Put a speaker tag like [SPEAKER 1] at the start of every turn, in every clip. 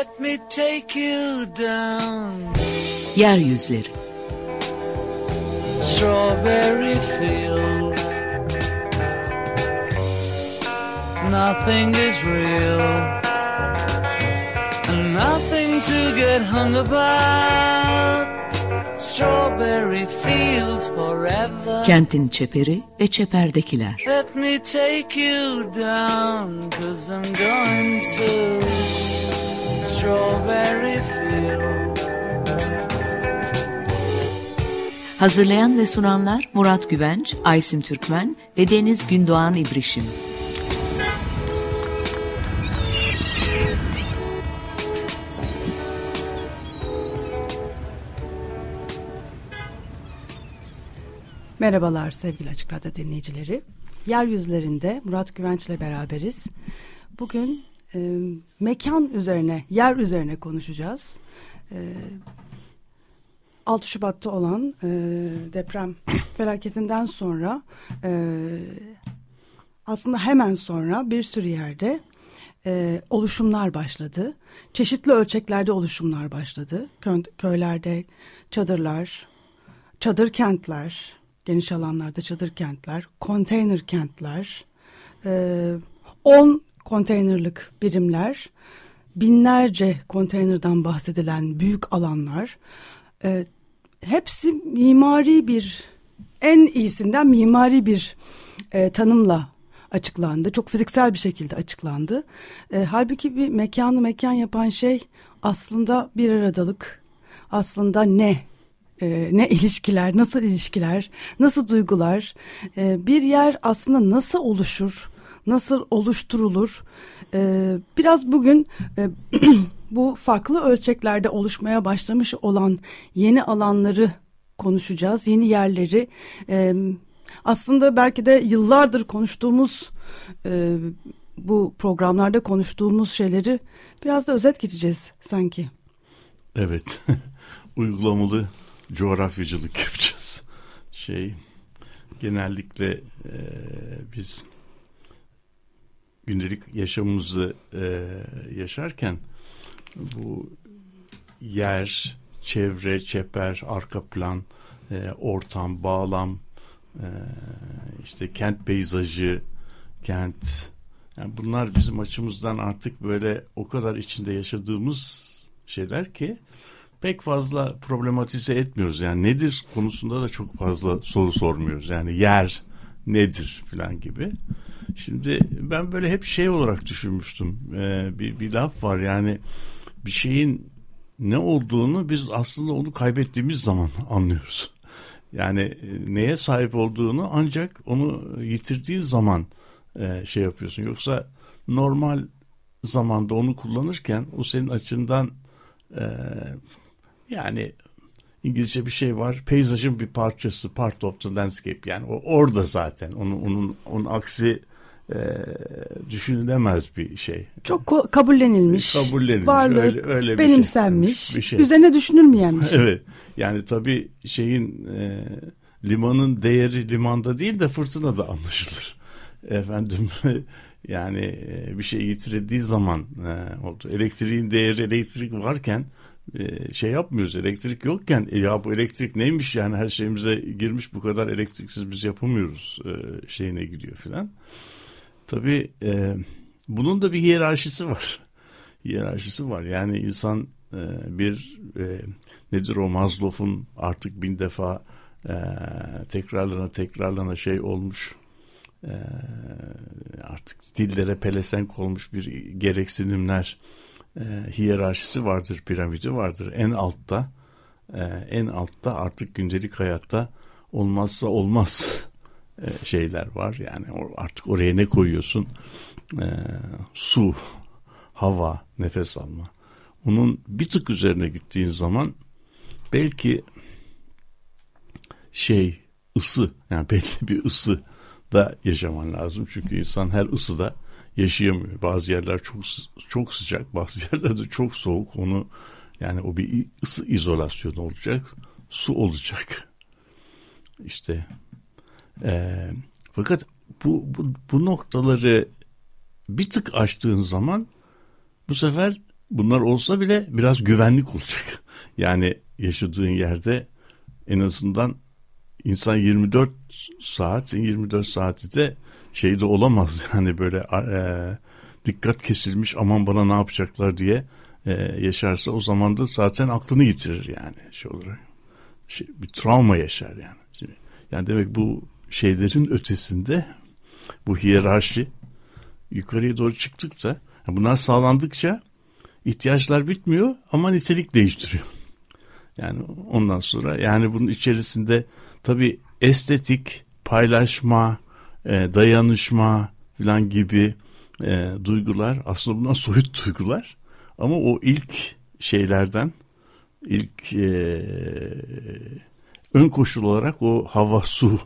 [SPEAKER 1] Let me take you down.
[SPEAKER 2] Yeryüzleri
[SPEAKER 1] Strawberry fields. Nothing is real. And nothing to get hung about. Strawberry fields forever.
[SPEAKER 2] Kentin çeperi ve çeperdekiler.
[SPEAKER 1] Let me take you down, cause I'm going to.
[SPEAKER 2] Hazırlayan ve sunanlar Murat Güvenç, Aysim Türkmen ve Deniz Gündoğan İbrişim.
[SPEAKER 3] Merhabalar sevgili Açık Radyo dinleyicileri. Yeryüzlerinde Murat Güvenç ile beraberiz. Bugün e, mekan üzerine, yer üzerine konuşacağız. E, 6 Şubat'ta olan e, deprem felaketinden sonra e, aslında hemen sonra bir sürü yerde e, oluşumlar başladı. Çeşitli ölçeklerde oluşumlar başladı. Kö köylerde çadırlar, çadır kentler, geniş alanlarda çadır kentler, konteyner kentler, 10 e, konteynerlık birimler, binlerce konteynerden bahsedilen büyük alanlar, e, hepsi mimari bir, en iyisinden mimari bir e, tanımla açıklandı. Çok fiziksel bir şekilde açıklandı. E, halbuki bir mekanı mekan yapan şey aslında bir aradalık, aslında ne e, ne ilişkiler, nasıl ilişkiler, nasıl duygular, e, bir yer aslında nasıl oluşur, nasıl oluşturulur. E, biraz bugün e, bu farklı ölçeklerde oluşmaya başlamış olan yeni alanları konuşacağız, yeni yerleri. E, aslında belki de yıllardır konuştuğumuz e, bu programlarda konuştuğumuz şeyleri biraz da özet geçeceğiz sanki.
[SPEAKER 4] Evet, uygulamalı coğrafyacılık yapacağız. Şey genellikle e, biz gündelik yaşamımızı e, yaşarken bu yer, çevre, çeper, arka plan, e, ortam, bağlam, e, işte kent peyzajı, kent yani bunlar bizim açımızdan artık böyle o kadar içinde yaşadığımız şeyler ki pek fazla problematize etmiyoruz. Yani nedir konusunda da çok fazla soru sormuyoruz. Yani yer nedir filan gibi. Şimdi ben böyle hep şey olarak düşünmüştüm. Ee, bir, bir laf var yani bir şeyin ne olduğunu biz aslında onu kaybettiğimiz zaman anlıyoruz. Yani e, neye sahip olduğunu ancak onu yitirdiği zaman e, şey yapıyorsun. Yoksa normal zamanda onu kullanırken o senin açından e, yani İngilizce bir şey var. Peyzajın bir parçası, part of the landscape. Yani o orada zaten. Onun onun onun aksi e, düşünülemez bir şey.
[SPEAKER 3] Çok kabullenilmiş.
[SPEAKER 4] Kabullenilmiş.
[SPEAKER 3] Varlık, öyle, öyle bir şey. benimsenmiş. Şey, bir şey. Üzerine düşünülmeyen bir şey.
[SPEAKER 4] evet. Yani tabii şeyin e, limanın değeri limanda değil de fırtınada anlaşılır. Efendim yani e, bir şey yitirildiği zaman e, oldu. Elektriğin değeri elektrik varken e, şey yapmıyoruz. Elektrik yokken e, ya bu elektrik neymiş yani her şeyimize girmiş bu kadar elektriksiz biz yapamıyoruz e, şeyine gidiyor filan. Tabii e, bunun da bir hiyerarşisi var. hiyerarşisi var. Yani insan e, bir e, nedir o Maslow'un artık bin defa e, tekrarlana tekrarlana şey olmuş e, artık dillere pelesenk olmuş bir gereksinimler e, hiyerarşisi vardır, piramidi vardır. En altta e, en altta artık gündelik hayatta olmazsa olmaz şeyler var. Yani artık oraya ne koyuyorsun? E, su, hava, nefes alma. Onun bir tık üzerine gittiğin zaman belki şey ısı yani belli bir ısı da yaşaman lazım. Çünkü insan her ısıda yaşayamıyor. Bazı yerler çok çok sıcak, bazı yerlerde çok soğuk. Onu yani o bir ısı izolasyonu olacak, su olacak. İşte e, fakat bu, bu bu noktaları bir tık açtığın zaman bu sefer bunlar olsa bile biraz güvenlik olacak. Yani yaşadığın yerde en azından insan 24 saat 24 saati de şeyde olamaz yani böyle e, dikkat kesilmiş aman bana ne yapacaklar diye e, yaşarsa o zaman da zaten aklını yitirir yani şey olarak şey, bir travma yaşar yani. Yani demek bu şeylerin ötesinde bu hiyerarşi yukarıya doğru çıktıkça bunlar sağlandıkça ihtiyaçlar bitmiyor ama nitelik değiştiriyor. Yani ondan sonra yani bunun içerisinde tabii estetik, paylaşma, e, dayanışma falan gibi e, duygular aslında bunlar soyut duygular ama o ilk şeylerden ilk e, ön koşul olarak o hava, su,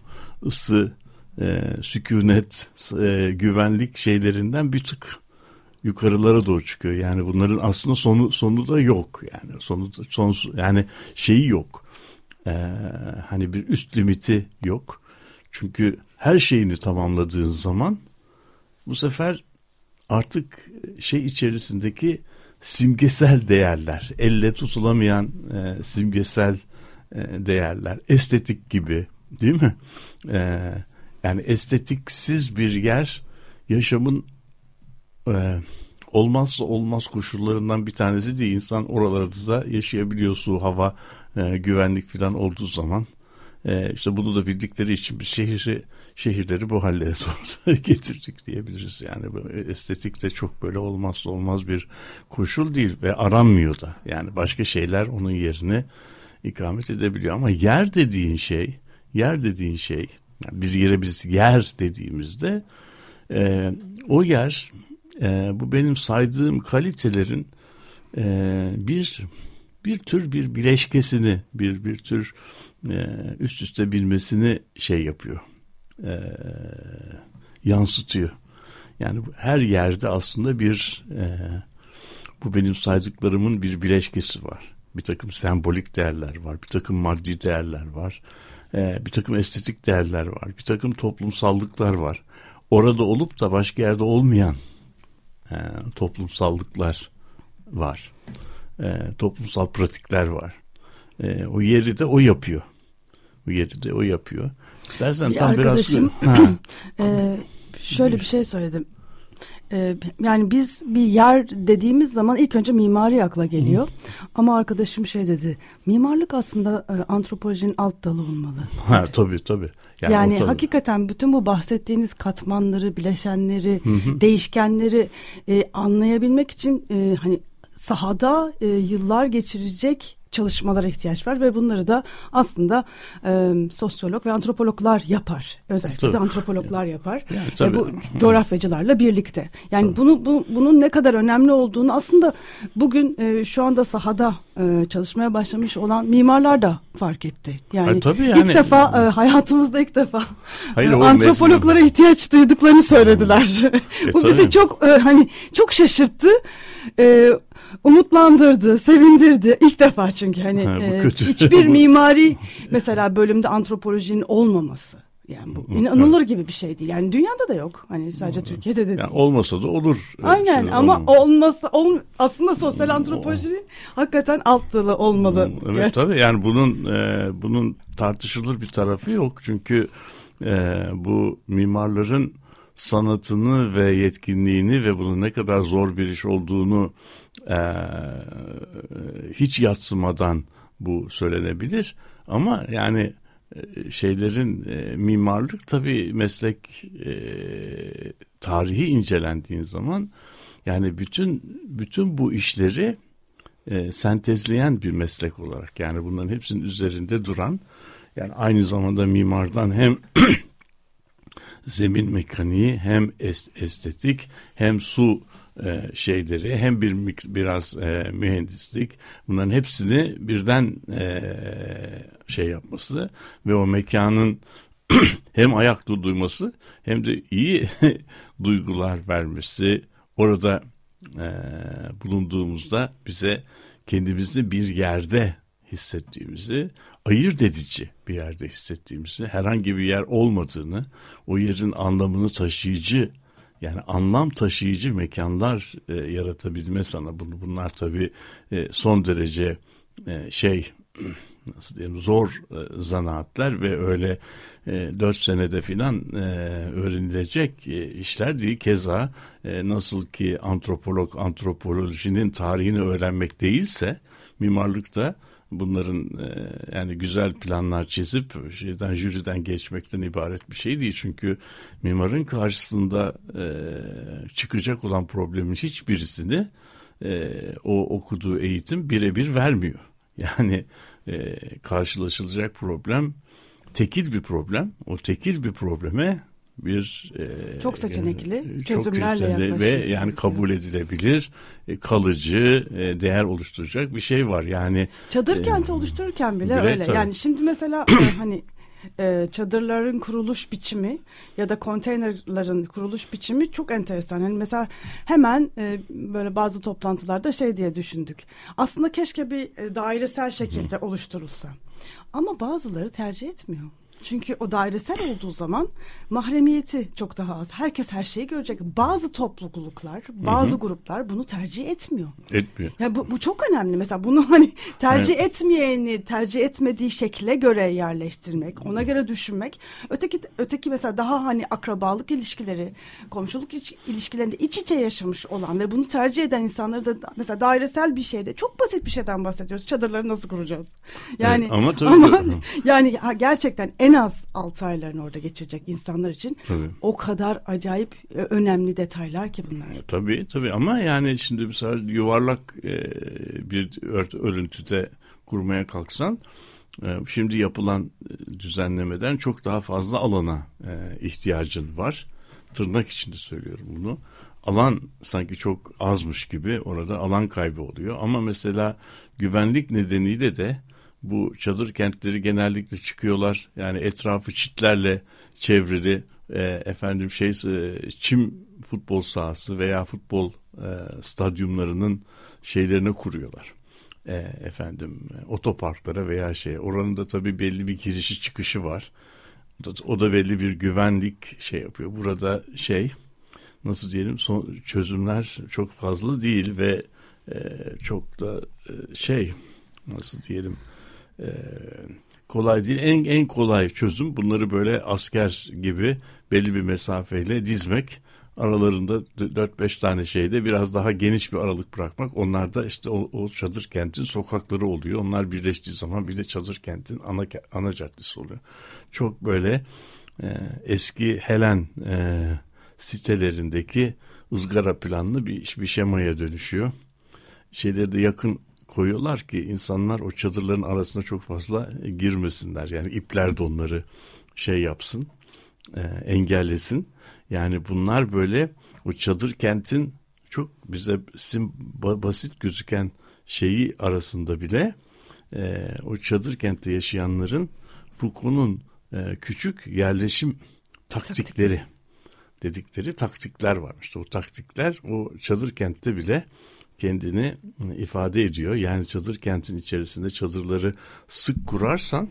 [SPEAKER 4] ısı, e, sükunet, e, güvenlik şeylerinden bir tık yukarılara doğru çıkıyor. Yani bunların aslında sonu sonu da yok yani sonu son yani şeyi yok. Ee, hani bir üst limiti yok. Çünkü her şeyini tamamladığın zaman bu sefer artık şey içerisindeki simgesel değerler, elle tutulamayan e, simgesel e, değerler, estetik gibi değil mi? E, yani estetiksiz bir yer yaşamın e, olmazsa olmaz koşullarından bir tanesi değil. İnsan oralarda da yaşayabiliyor su, hava, e, güvenlik falan olduğu zaman. E, işte bunu da bildikleri için bir şehri şehirleri bu hallere doğru getirdik diyebiliriz. Yani bu estetik de çok böyle olmazsa olmaz bir koşul değil ve aranmıyor da. Yani başka şeyler onun yerini ikamet edebiliyor ama yer dediğin şey, yer dediğin şey, yani bir yere biz yer dediğimizde e, o yer e, bu benim saydığım kalitelerin e, bir bir tür bir bileşkesini bir bir tür e, üst üste bilmesini şey yapıyor e, yansıtıyor. Yani her yerde aslında bir e, bu benim saydıklarımın bir bileşkesi var. Bir takım sembolik değerler var, bir takım maddi değerler var, e, bir takım estetik değerler var, bir takım toplumsallıklar var. Orada olup da başka yerde olmayan e, toplumsallıklar var. E, toplumsal pratikler var. E, o yeri de o yapıyor. O yeri de o yapıyor. İstersen
[SPEAKER 3] bir
[SPEAKER 4] tam
[SPEAKER 3] arkadaşım,
[SPEAKER 4] biraz...
[SPEAKER 3] e, şöyle bir şey söyledim. E, yani biz bir yer dediğimiz zaman ilk önce mimari akla geliyor. Hı. Ama arkadaşım şey dedi. Mimarlık aslında e, antropolojinin alt dalı olmalı.
[SPEAKER 4] Ha tabii tabii.
[SPEAKER 3] Yani, yani tabii. hakikaten bütün bu bahsettiğiniz katmanları, bileşenleri, hı hı. değişkenleri e, anlayabilmek için e, hani sahada e, yıllar geçirecek çalışmalara ihtiyaç var ve bunları da aslında e, sosyolog ve antropologlar yapar. Özellikle tabii. de antropologlar yapar. Yani, tabii. E, bu coğrafyacılarla birlikte. Yani tabii. bunu bu, bunun ne kadar önemli olduğunu aslında bugün e, şu anda sahada e, çalışmaya başlamış olan mimarlar da fark etti. Yani, e, tabii yani ilk defa e, hayatımızda ilk defa Hayır, e, antropologlara mesela. ihtiyaç duyduklarını söylediler. E, bu bizi çok e, hani çok şaşırttı. E, umutlandırdı, sevindirdi. İlk defa çünkü hani ha, e, hiçbir mimari mesela bölümde antropolojinin olmaması. Yani bu inanılır gibi bir şey değil. Yani dünyada da yok. Hani sadece Türkiye'de de değil. Yani
[SPEAKER 4] olmasa da olur.
[SPEAKER 3] Aynen Şimdi ama olmaz. olmasa ol, aslında sosyal antropoloji hakikaten alt dalı olmalı.
[SPEAKER 4] Evet yani. tabii yani bunun e, bunun tartışılır bir tarafı yok. Çünkü e, bu mimarların sanatını ve yetkinliğini ve bunun ne kadar zor bir iş olduğunu e, hiç yatsımadan bu söylenebilir. Ama yani e, şeylerin e, mimarlık tabii meslek e, tarihi incelendiğin zaman yani bütün bütün bu işleri e, sentezleyen bir meslek olarak yani bunların hepsinin üzerinde duran yani aynı zamanda mimardan hem zemin mekaniği hem estetik hem su e, şeyleri hem bir biraz e, mühendislik bunların hepsini birden e, şey yapması ve o mekanın hem ayakta duyması hem de iyi duygular vermesi orada e, bulunduğumuzda bize kendimizi bir yerde hissettiğimizi ayırt edici bir yerde hissettiğimizi herhangi bir yer olmadığını o yerin anlamını taşıyıcı Yani anlam taşıyıcı mekanlar e, yaratabilme sana. Bunu, bunlar tabii e, son derece e, şey nasıl diyelim zor e, zanaatler ve öyle e, 4 senede filan e, öğrenilecek e, işler değil. Keza e, nasıl ki antropolog antropolojinin tarihini öğrenmek değilse mimarlıkta bunların e, yani güzel planlar çizip şeyden jüriden geçmekten ibaret bir şey değil. Çünkü mimarın karşısında e, çıkacak olan problemin hiçbirisini e, o okuduğu eğitim birebir vermiyor. Yani karşılaşılacak problem tekil bir problem. O tekil bir probleme bir
[SPEAKER 3] e, çok seçenekli
[SPEAKER 4] e,
[SPEAKER 3] çözümlerle
[SPEAKER 4] çok ve yani kabul edilebilir, e, kalıcı e, değer oluşturacak bir şey var. Yani
[SPEAKER 3] çadır e, kenti oluştururken bile, bile öyle. Tabii. Yani şimdi mesela e, hani e, çadırların kuruluş biçimi ya da konteynerların kuruluş biçimi çok enteresan. Yani mesela hemen e, böyle bazı toplantılarda şey diye düşündük. Aslında keşke bir e, dairesel şekilde oluşturulsa. Ama bazıları tercih etmiyor. Çünkü o dairesel olduğu zaman mahremiyeti çok daha az. Herkes her şeyi görecek. Bazı topluluklar, bazı Hı-hı. gruplar bunu tercih etmiyor.
[SPEAKER 4] Etmiyor.
[SPEAKER 3] Yani bu, bu çok önemli. Mesela bunu hani tercih evet. etmeyeni tercih etmediği şekle göre yerleştirmek, ona göre düşünmek. Öteki öteki mesela daha hani akrabalık ilişkileri, komşuluk ilişkilerinde iç içe yaşamış olan ve bunu tercih eden insanları da mesela dairesel bir şeyde çok basit bir şeyden bahsediyoruz. Çadırları nasıl kuracağız? Yani evet, ama tabii ama, yani gerçekten en az 6 aylarını orada geçirecek insanlar için tabii. o kadar acayip e, önemli detaylar ki bunlar.
[SPEAKER 4] Tabii tabii ama yani şimdi mesela yuvarlak e, bir ört, örüntüde kurmaya kalksan e, şimdi yapılan e, düzenlemeden çok daha fazla alana e, ihtiyacın var. Tırnak içinde söylüyorum bunu. Alan sanki çok azmış gibi orada alan kaybı oluyor. Ama mesela güvenlik nedeniyle de bu çadır kentleri genellikle çıkıyorlar. Yani etrafı çitlerle çevrili e, efendim şey e, çim futbol sahası veya futbol e, stadyumlarının şeylerini kuruyorlar. E, efendim otoparklara veya şey oranın da tabii belli bir girişi çıkışı var. O da, o da belli bir güvenlik şey yapıyor. Burada şey nasıl diyelim son çözümler çok fazla değil ve e, çok da e, şey nasıl diyelim e, kolay değil. En en kolay çözüm bunları böyle asker gibi belli bir mesafeyle dizmek. Aralarında 4-5 tane şeyde biraz daha geniş bir aralık bırakmak. Onlar da işte o, o çadır kentin sokakları oluyor. Onlar birleştiği zaman bir de çadır kentin ana, ana caddesi oluyor. Çok böyle e, eski Helen e, sitelerindeki ızgara planlı bir, bir şemaya dönüşüyor. Şeyleri de yakın koyuyorlar ki insanlar o çadırların arasına çok fazla girmesinler. Yani ipler de onları şey yapsın, e, engellesin. Yani bunlar böyle o çadır kentin çok bize sim, basit gözüken şeyi arasında bile e, o çadır kentte yaşayanların Foucault'un e, küçük yerleşim taktikleri dedikleri taktikler var. İşte o taktikler o çadır kentte bile kendini ifade ediyor. Yani çadır kentin içerisinde çadırları sık kurarsan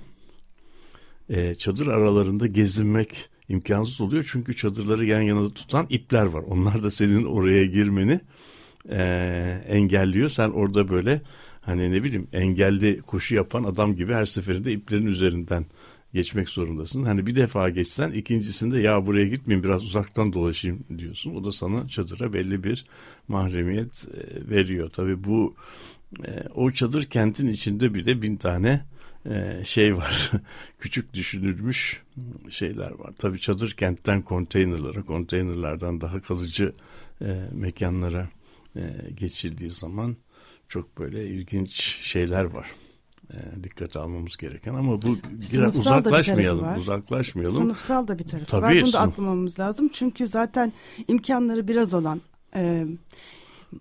[SPEAKER 4] e, çadır aralarında gezinmek imkansız oluyor. Çünkü çadırları yan yana tutan ipler var. Onlar da senin oraya girmeni e, engelliyor. Sen orada böyle hani ne bileyim engelli koşu yapan adam gibi her seferinde iplerin üzerinden geçmek zorundasın. Hani bir defa geçsen ikincisinde ya buraya gitmeyeyim biraz uzaktan dolaşayım diyorsun. O da sana çadıra belli bir mahremiyet e, veriyor. Tabii bu e, o çadır kentin içinde bir de bin tane e, şey var. Küçük düşünülmüş şeyler var. Tabii çadır kentten konteynerlara, konteynerlardan daha kalıcı mekanlara geçildiği zaman çok böyle ilginç şeyler var e, dikkate almamız gereken ama bu biraz uzaklaşmayalım. Uzaklaşmayalım.
[SPEAKER 3] Sınıfsal da bir tarafı Tabii, var. Bunu da atlamamız lazım. Çünkü zaten imkanları biraz olan e,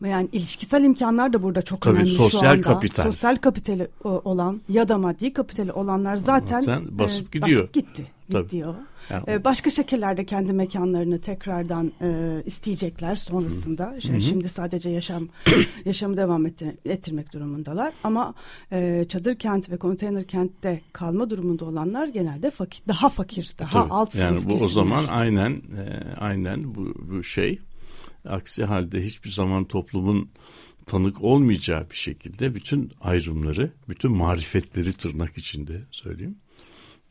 [SPEAKER 3] yani ilişkisel imkanlar da burada çok Tabii, önemli
[SPEAKER 4] sosyal
[SPEAKER 3] şu anda.
[SPEAKER 4] kapital.
[SPEAKER 3] Sosyal kapitali olan ya da maddi kapitali olanlar zaten,
[SPEAKER 4] zaten basıp e, gidiyor. Basıp
[SPEAKER 3] gitti. Bitiyor.
[SPEAKER 4] Yani
[SPEAKER 3] Ee, başka şekillerde kendi mekanlarını tekrardan e, isteyecekler sonrasında. Şey, Şimdi sadece yaşam yaşamı devam ettir- ettirmek durumundalar. Ama e, çadır kent ve konteyner kentte kalma durumunda olanlar genelde fakir, daha fakir, daha
[SPEAKER 4] Tabii.
[SPEAKER 3] alt sınıf
[SPEAKER 4] yani bu o
[SPEAKER 3] kesimler.
[SPEAKER 4] zaman aynen e, aynen bu, bu şey aksi halde hiçbir zaman toplumun tanık olmayacağı bir şekilde bütün ayrımları, bütün marifetleri tırnak içinde söyleyeyim.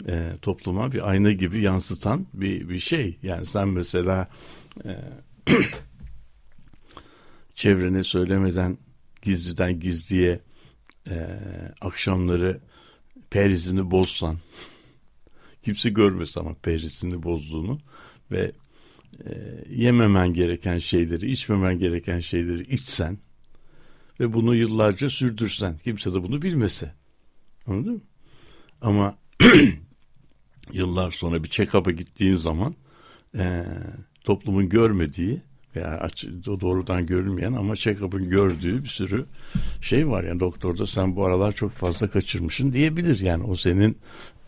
[SPEAKER 4] E, topluma bir ayna gibi yansıtan bir bir şey. Yani sen mesela e, çevrene söylemeden gizliden gizliye e, akşamları perizini bozsan kimse görmez ama perisini bozduğunu ve e, yememen gereken şeyleri, içmemen gereken şeyleri içsen ve bunu yıllarca sürdürsen, kimse de bunu bilmese. Anladın mı? Ama yıllar sonra bir check-up'a gittiğin zaman e, toplumun görmediği veya aç, doğrudan görülmeyen ama check-up'ın gördüğü bir sürü şey var. Yani doktor da sen bu aralar çok fazla kaçırmışsın diyebilir. Yani o senin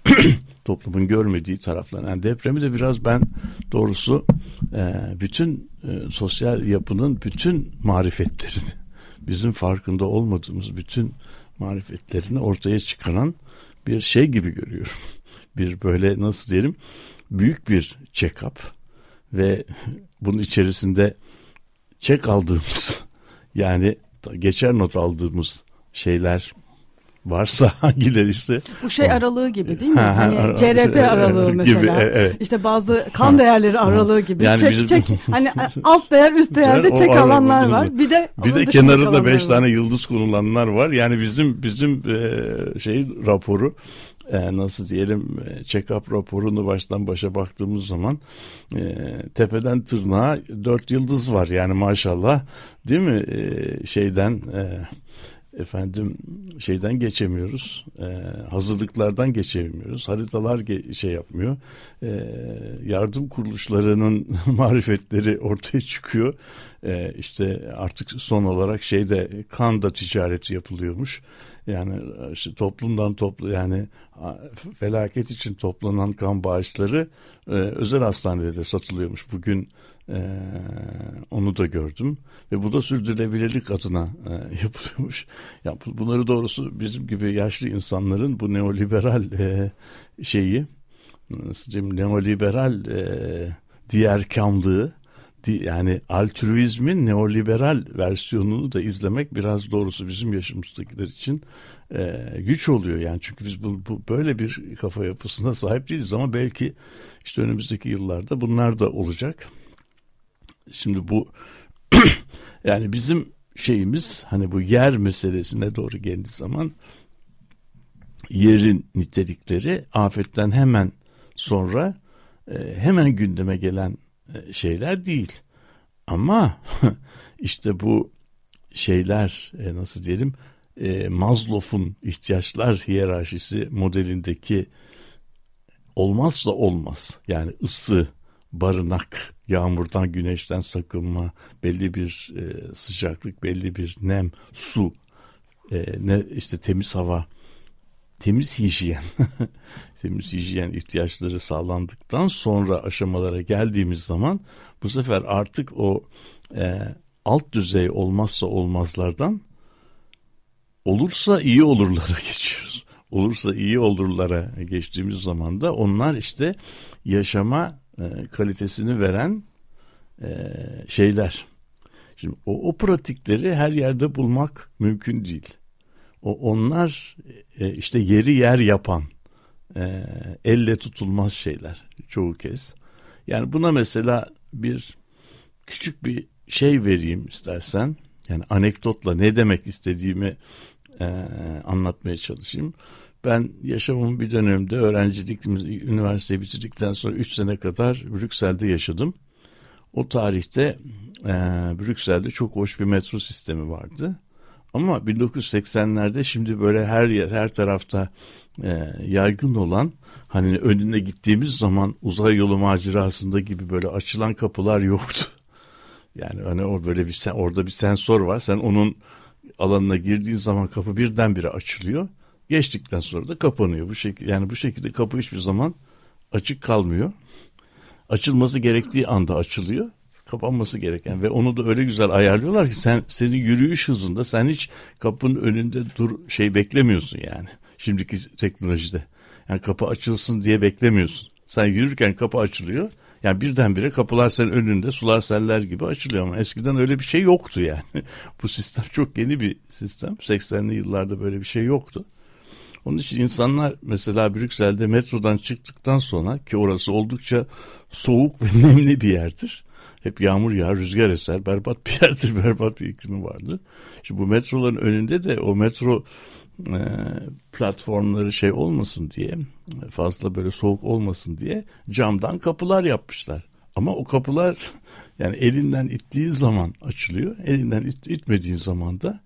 [SPEAKER 4] toplumun görmediği taraflar. Yani depremi de biraz ben doğrusu e, bütün e, sosyal yapının bütün marifetlerini, bizim farkında olmadığımız bütün marifetlerini ortaya çıkaran bir şey gibi görüyorum. Bir böyle nasıl diyelim büyük bir check-up ve bunun içerisinde çek aldığımız yani geçer not aldığımız şeyler varsa hangileri ise
[SPEAKER 3] Bu şey aralığı gibi değil mi?
[SPEAKER 4] Ha, ha,
[SPEAKER 3] hani
[SPEAKER 4] ara-
[SPEAKER 3] CRP
[SPEAKER 4] evet,
[SPEAKER 3] aralığı
[SPEAKER 4] gibi,
[SPEAKER 3] mesela.
[SPEAKER 4] e- evet.
[SPEAKER 3] İşte bazı kan değerleri aralığı gibi.
[SPEAKER 4] Yani
[SPEAKER 3] çek,
[SPEAKER 4] bizim-
[SPEAKER 3] çek, hani alt değer üst değerde
[SPEAKER 4] O
[SPEAKER 3] çek alanlar var. Bir de
[SPEAKER 4] bir de kenarında beş
[SPEAKER 3] var.
[SPEAKER 4] tane yıldız konulanlar var. Yani bizim bizim e, şey raporu e, nasıl diyelim e, check-up raporunu baştan başa baktığımız zaman e, tepeden tırnağa dört yıldız var. Yani maşallah değil mi E, şeyden e, efendim şeyden geçemiyoruz. E, hazırlıklardan geçemiyoruz. Haritalar ge- şey yapmıyor. E, yardım kuruluşlarının marifetleri ortaya çıkıyor. E, işte artık son olarak şeyde kan da ticareti yapılıyormuş. Yani işte toplumdan toplu yani felaket için toplanan kan bağışları e, özel hastanede de satılıyormuş. Bugün e, onu da gördüm ve bu da sürdürülebilirlik adına e, yapılıyormuş. Ya bu- bunları doğrusu bizim gibi yaşlı insanların bu neoliberal e, şeyi nasıl diyeyim neoliberal e, diğerkamlığı di- yani altruizmin neoliberal versiyonunu da izlemek biraz doğrusu bizim yaşımızdakiler için e, güç oluyor yani çünkü biz bu, bu böyle bir kafa yapısına sahip değiliz ama belki işte önümüzdeki yıllarda bunlar da olacak. Şimdi bu yani bizim şeyimiz hani bu yer meselesine doğru geldiği zaman yerin nitelikleri afetten hemen sonra e, hemen gündeme gelen şeyler değil. Ama işte bu şeyler e, nasıl diyelim e, Maslow'un ihtiyaçlar hiyerarşisi modelindeki olmazsa olmaz yani ısı, barınak, yağmurdan, güneşten sakınma, belli bir e, sıcaklık, belli bir nem, su, e, ne işte temiz hava, temiz hijyen, temiz hijyen ihtiyaçları sağlandıktan sonra aşamalara geldiğimiz zaman bu sefer artık o e, alt düzey olmazsa olmazlardan olursa iyi olurlara geçiyoruz. Olursa iyi olurlara geçtiğimiz zaman da onlar işte yaşama e, kalitesini veren e, şeyler. Şimdi o, o pratikleri her yerde bulmak mümkün değil. O onlar e, işte yeri yer yapan e, elle tutulmaz şeyler çoğu kez. Yani buna mesela bir küçük bir şey vereyim istersen. Yani anekdotla ne demek istediğimi e, anlatmaya çalışayım. Ben yaşamımın bir döneminde öğrencilik, üniversiteyi bitirdikten sonra 3 sene kadar Brüksel'de yaşadım. O tarihte e, Brüksel'de çok hoş bir metro sistemi vardı. Ama 1980'lerde şimdi böyle her yer, her tarafta e, yaygın olan hani önüne gittiğimiz zaman uzay yolu macerasında gibi böyle açılan kapılar yoktu. Yani hani o böyle bir orada bir sensör var. Sen onun alanına girdiğin zaman kapı birdenbire açılıyor. Geçtikten sonra da kapanıyor. Bu şekilde yani bu şekilde kapı hiçbir zaman açık kalmıyor. Açılması gerektiği anda açılıyor. Kapanması gereken ve onu da öyle güzel ayarlıyorlar ki sen senin yürüyüş hızında sen hiç kapının önünde dur şey beklemiyorsun yani. Şimdiki teknolojide. Yani kapı açılsın diye beklemiyorsun. Sen yürürken kapı açılıyor. Yani birdenbire kapılar senin önünde sular seller gibi açılıyor ama eskiden öyle bir şey yoktu yani. Bu sistem çok yeni bir sistem. 80'li yıllarda böyle bir şey yoktu. Onun için insanlar mesela Brüksel'de metrodan çıktıktan sonra ki orası oldukça soğuk ve nemli bir yerdir. Hep yağmur yağar, rüzgar eser, berbat bir yerdir, berbat bir iklimi vardır. Şimdi bu metroların önünde de o metro e, platformları şey olmasın diye, fazla böyle soğuk olmasın diye camdan kapılar yapmışlar. Ama o kapılar yani elinden ittiği zaman açılıyor, elinden it, itmediği zaman da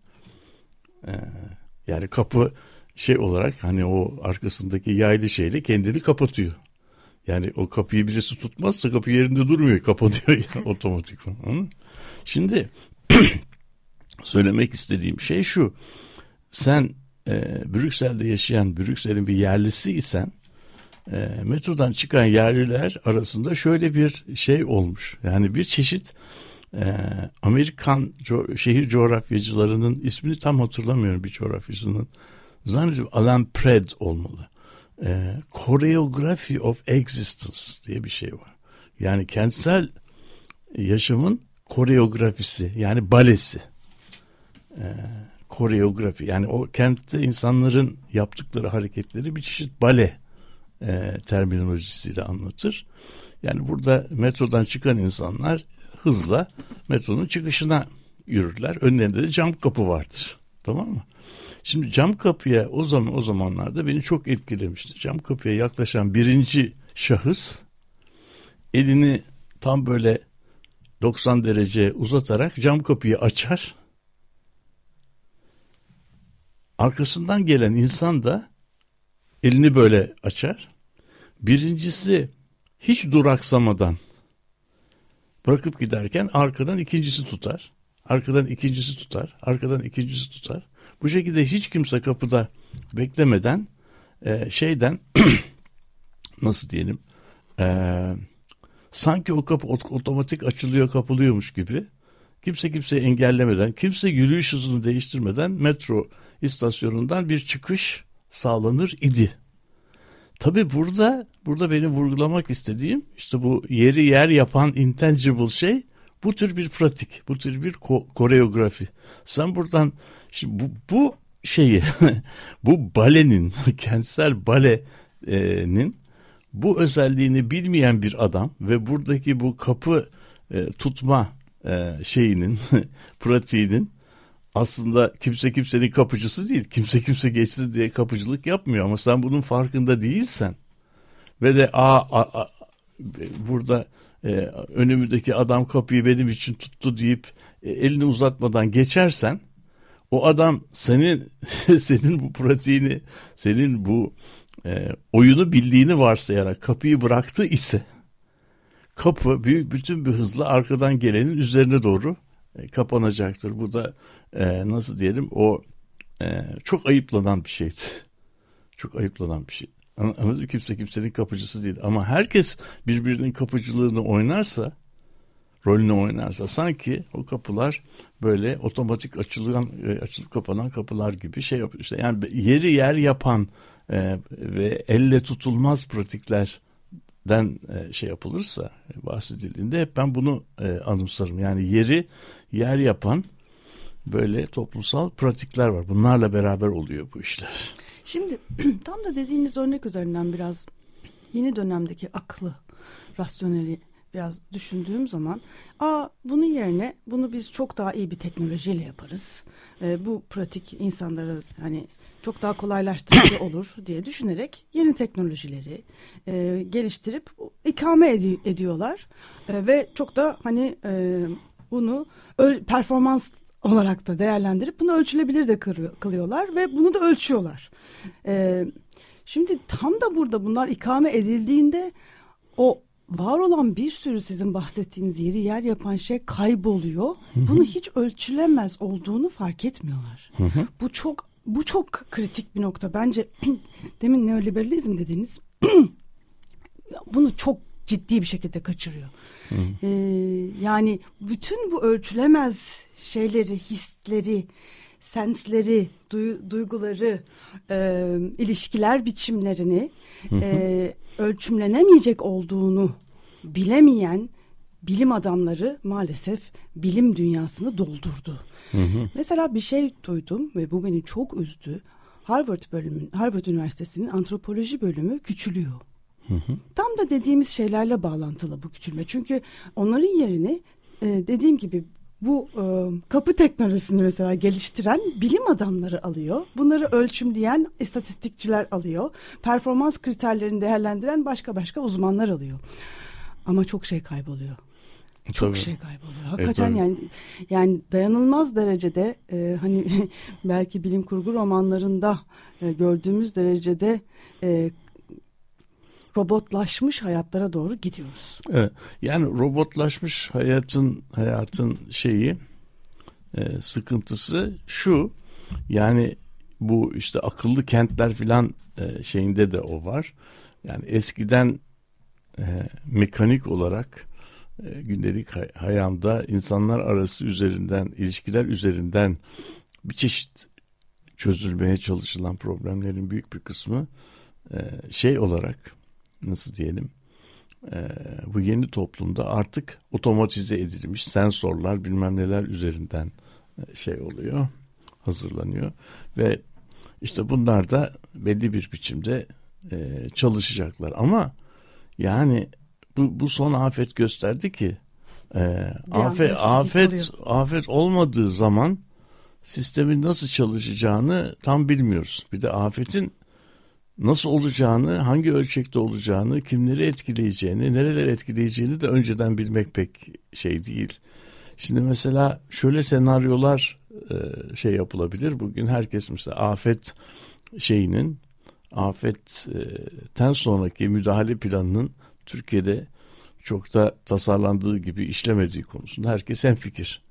[SPEAKER 4] e, yani kapı şey olarak hani o arkasındaki yaylı şeyle kendini kapatıyor. Yani o kapıyı birisi tutmazsa kapı yerinde durmuyor. Kapanıyor yani otomatik. Şimdi söylemek istediğim şey şu. Sen e, Brüksel'de yaşayan Brüksel'in bir yerlisi isen e, metrodan çıkan yerliler arasında şöyle bir şey olmuş. Yani bir çeşit e, Amerikan co- şehir coğrafyacılarının ismini tam hatırlamıyorum bir coğrafyacının. Zannediyorum Alan Pred olmalı e, Choreography of Existence diye bir şey var. Yani kentsel yaşamın koreografisi yani balesi. E, koreografi yani o kentte insanların yaptıkları hareketleri bir çeşit bale e, terminolojisiyle anlatır. Yani burada metrodan çıkan insanlar hızla metronun çıkışına yürürler. Önlerinde de cam kapı vardır. Tamam mı? Şimdi cam kapıya o zaman o zamanlarda beni çok etkilemişti. Cam kapıya yaklaşan birinci şahıs elini tam böyle 90 derece uzatarak cam kapıyı açar. Arkasından gelen insan da elini böyle açar. Birincisi hiç duraksamadan bırakıp giderken arkadan ikincisi tutar. Arkadan ikincisi tutar. Arkadan ikincisi tutar. Bu şekilde hiç kimse kapıda beklemeden e, şeyden nasıl diyelim e, sanki o kapı otomatik açılıyor kapılıyormuş gibi kimse kimseyi engellemeden kimse yürüyüş hızını değiştirmeden metro istasyonundan bir çıkış sağlanır idi. Tabi burada burada benim vurgulamak istediğim işte bu yeri yer yapan intangible şey bu tür bir pratik, bu tür bir ko- koreografi. Sen buradan Şimdi bu, bu şeyi bu balenin kentsel balenin bu özelliğini bilmeyen bir adam ve buradaki bu kapı e, tutma e, şeyinin pratiğinin aslında kimse kimsenin kapıcısı değil. Kimse kimse geçsin diye kapıcılık yapmıyor ama sen bunun farkında değilsen ve de a, a, a burada e, önümüzdeki adam kapıyı benim için tuttu deyip e, elini uzatmadan geçersen o adam senin senin bu pratiğini, senin bu e, oyunu bildiğini varsayarak kapıyı bıraktı ise kapı büyük bütün bir hızla arkadan gelenin üzerine doğru e, kapanacaktır. Bu da e, nasıl diyelim o e, çok ayıplanan bir şeydi. Çok ayıplanan bir şey. Anladın kimse kimsenin kapıcısı değil. Ama herkes birbirinin kapıcılığını oynarsa rolünü oynarsa sanki o kapılar böyle otomatik açılan e, açılıp kapanan kapılar gibi şey yapıyor işte yani yeri yer yapan e, ve elle tutulmaz pratiklerden e, şey yapılırsa bahsedildiğinde hep ben bunu e, anımsarım yani yeri yer yapan böyle toplumsal pratikler var bunlarla beraber oluyor bu işler.
[SPEAKER 3] Şimdi tam da dediğiniz örnek üzerinden biraz yeni dönemdeki aklı rasyoneli biraz düşündüğüm zaman aa bunun yerine bunu biz çok daha iyi bir teknolojiyle yaparız. E, bu pratik insanlara hani çok daha kolaylaştırıcı olur diye düşünerek yeni teknolojileri e, geliştirip ikame ed- ediyorlar e, ve çok da hani e, bunu performans olarak da değerlendirip bunu ölçülebilir de kılıyorlar ve bunu da ölçüyorlar. E, şimdi tam da burada bunlar ikame edildiğinde o var olan bir sürü sizin bahsettiğiniz yeri yer yapan şey kayboluyor. Bunu hiç ölçülemez olduğunu fark etmiyorlar. Bu çok bu çok kritik bir nokta. Bence demin neoliberalizm dediniz. bunu çok ciddi bir şekilde kaçırıyor. Ee, yani bütün bu ölçülemez şeyleri, hisleri, sensleri, duy- duyguları, e, ilişkiler biçimlerini e, ölçümlenemeyecek olduğunu bilemeyen bilim adamları maalesef bilim dünyasını doldurdu. Mesela bir şey duydum ve bu beni çok üzdü. Harvard bölümü, Harvard Üniversitesi'nin antropoloji bölümü küçülüyor. Tam da dediğimiz şeylerle bağlantılı bu küçülme. Çünkü onların yerini e, dediğim gibi bu e, kapı teknolojisini mesela geliştiren bilim adamları alıyor. Bunları ölçümleyen istatistikçiler alıyor. Performans kriterlerini değerlendiren başka başka uzmanlar alıyor. Ama çok şey kayboluyor. Çok
[SPEAKER 4] Tabii.
[SPEAKER 3] şey kayboluyor. Hakikaten
[SPEAKER 4] tabii.
[SPEAKER 3] yani yani dayanılmaz derecede e, hani belki bilim kurgu romanlarında e, gördüğümüz derecede e, robotlaşmış hayatlara doğru gidiyoruz.
[SPEAKER 4] Evet. Yani robotlaşmış hayatın hayatın şeyi e, sıkıntısı şu yani bu işte akıllı kentler filan e, şeyinde de o var. Yani eskiden e, mekanik olarak e, gündelik hay- hayamda insanlar arası üzerinden ilişkiler üzerinden bir çeşit çözülmeye çalışılan problemlerin büyük bir kısmı e, şey olarak nasıl diyelim e, bu yeni toplumda artık otomatize edilmiş sensörler bilmem neler üzerinden şey oluyor hazırlanıyor ve işte bunlar da belli bir biçimde e, çalışacaklar ama yani bu, bu son afet gösterdi ki e, afet
[SPEAKER 3] hepsi
[SPEAKER 4] afet
[SPEAKER 3] yıkılıyor.
[SPEAKER 4] afet olmadığı zaman sistemin nasıl çalışacağını tam bilmiyoruz. Bir de afetin nasıl olacağını, hangi ölçekte olacağını, kimleri etkileyeceğini, nereleri etkileyeceğini de önceden bilmek pek şey değil. Şimdi mesela şöyle senaryolar e, şey yapılabilir. Bugün herkes mesela afet şeyinin, afetten sonraki müdahale planının Türkiye'de çok da tasarlandığı gibi işlemediği konusunda herkes hemfikir.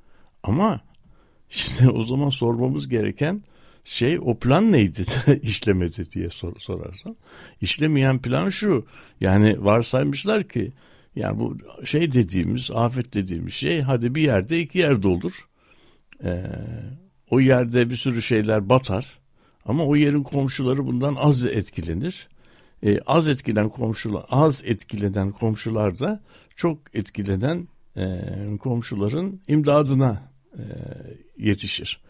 [SPEAKER 4] Ama şimdi o zaman sormamız gereken şey o plan neydi işlemedi diye sor, sorarsan. İşlemeyen plan şu. Yani varsaymışlar ki yani bu şey dediğimiz afet dediğimiz şey hadi bir yerde iki yerde olur. Ee, o yerde bir sürü şeyler batar. Ama o yerin komşuları bundan az etkilenir. Ee, az etkilenen komşular az etkilenen komşular da çok etkilenen e, komşuların imdadına e, yetişir.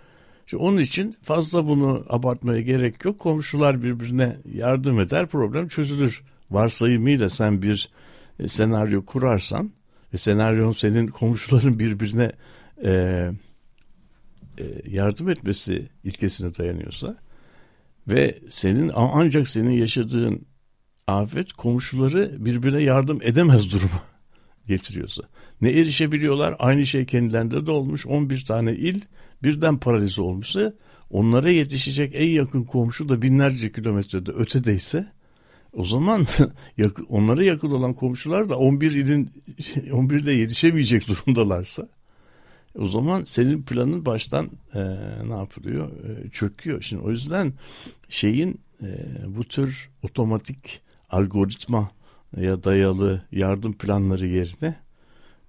[SPEAKER 4] İşte onun için fazla bunu abartmaya gerek yok. Komşular birbirine yardım eder, problem çözülür. Varsayımıyla sen bir e, senaryo kurarsan ve senaryon senin komşuların birbirine e, e, yardım etmesi ilkesine dayanıyorsa ve senin ancak senin yaşadığın afet komşuları birbirine yardım edemez duruma getiriyorsa. Ne erişebiliyorlar? Aynı şey kendilerinde de olmuş. 11 tane il birden paralize olmuşsa onlara yetişecek en yakın komşu da binlerce kilometrede ötedeyse o zaman onlara yakın olan komşular da 11 ilin 11'de yetişemeyecek durumdalarsa o zaman senin planın baştan e, ne yapılıyor? E, çöküyor. Şimdi o yüzden şeyin e, bu tür otomatik algoritma ya dayalı yardım planları yerine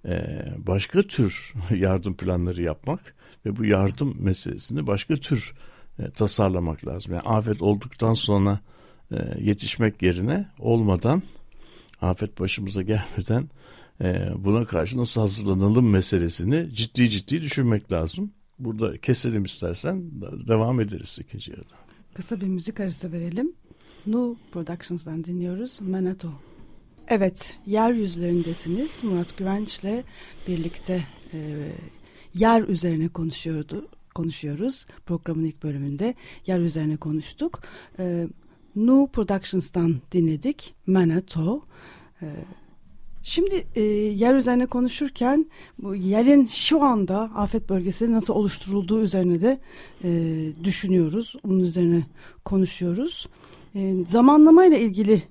[SPEAKER 4] e, başka tür yardım planları yapmak ve bu yardım meselesini başka tür e, tasarlamak lazım. Yani afet olduktan sonra e, yetişmek yerine olmadan afet başımıza gelmeden e, buna karşı nasıl hazırlanalım meselesini ciddi ciddi düşünmek lazım. Burada keselim istersen devam ederiz ikinci yarıda.
[SPEAKER 3] Kısa bir müzik arası verelim. Nu Productions'dan dinliyoruz Manato. Evet, yeryüzlerindesiniz. Murat Güvenç'le birlikte e, yer üzerine konuşuyordu, konuşuyoruz. Programın ilk bölümünde yer üzerine konuştuk. E, Nu Productions'tan dinledik Manato. E, Şimdi e, yer üzerine konuşurken bu yerin şu anda afet bölgesi nasıl oluşturulduğu üzerine de e, düşünüyoruz. Bunun üzerine konuşuyoruz. E, zamanlamayla ilgili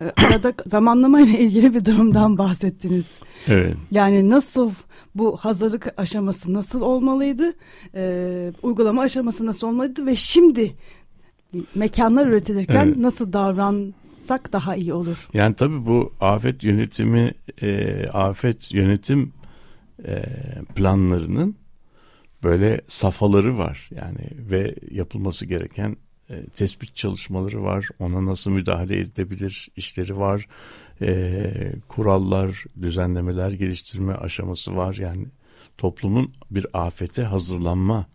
[SPEAKER 3] e, arada zamanlamayla ilgili bir durumdan bahsettiniz.
[SPEAKER 4] Evet.
[SPEAKER 3] Yani nasıl bu hazırlık aşaması nasıl olmalıydı? E, uygulama aşaması nasıl olmalıydı ve şimdi mekanlar üretilirken
[SPEAKER 4] Evet.
[SPEAKER 3] nasıl davran yapsak daha iyi olur.
[SPEAKER 4] Yani tabii bu afet yönetimi, e, afet yönetim e, planlarının böyle safhaları var. Yani ve yapılması gereken e, tespit çalışmaları var. Ona nasıl müdahale edilebilir işleri var. E, kurallar, düzenlemeler geliştirme aşaması var. Yani toplumun bir afete hazırlanma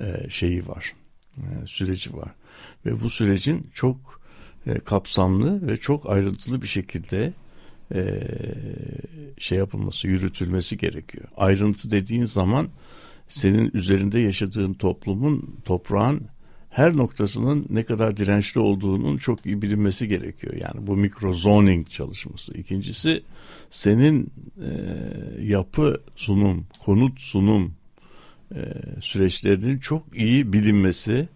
[SPEAKER 4] e, şeyi var. E, süreci var. Ve bu sürecin çok e, kapsamlı ve çok ayrıntılı bir şekilde e, şey yapılması, yürütülmesi gerekiyor. Ayrıntı dediğin zaman senin üzerinde yaşadığın toplumun, toprağın her noktasının ne kadar dirençli olduğunun çok iyi bilinmesi gerekiyor. Yani bu mikro zoning çalışması. İkincisi senin e, yapı sunum, konut sunum e, süreçlerinin çok iyi bilinmesi,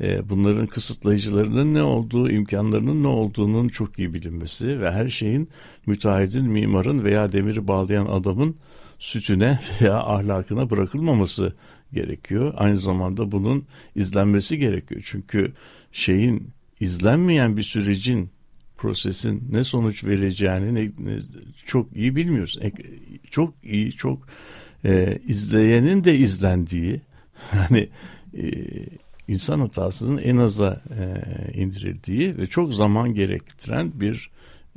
[SPEAKER 4] e, bunların kısıtlayıcılarının ne olduğu, imkanlarının ne olduğunun çok iyi bilinmesi ve her şeyin müteahhidin, mimarın veya demiri bağlayan adamın sütüne veya ahlakına bırakılmaması gerekiyor. Aynı zamanda bunun izlenmesi gerekiyor. Çünkü şeyin izlenmeyen bir sürecin prosesin ne sonuç vereceğini ne, ne, çok iyi bilmiyoruz. E, çok iyi, çok e, izleyenin de izlendiği hani e, insan hatasının en aza e, indirildiği ve çok zaman gerektiren bir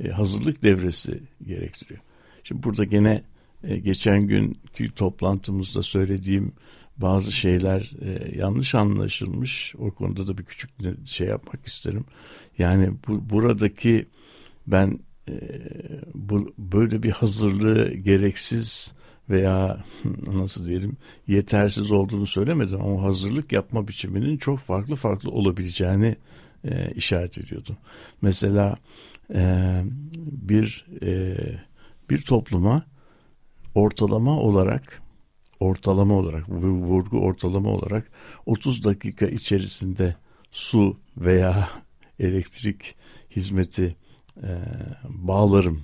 [SPEAKER 4] e, hazırlık devresi gerektiriyor. Şimdi burada gene e, geçen günkü toplantımızda söylediğim bazı şeyler e, yanlış anlaşılmış. O konuda da bir küçük şey yapmak isterim. Yani bu buradaki ben e, bu böyle bir hazırlığı gereksiz veya nasıl diyelim yetersiz olduğunu söylemedim ama hazırlık yapma biçiminin çok farklı farklı olabileceğini e, işaret ediyordu. Mesela e, bir e, bir topluma ortalama olarak ortalama olarak vurgu ortalama olarak 30 dakika içerisinde su veya elektrik hizmeti e, bağlarım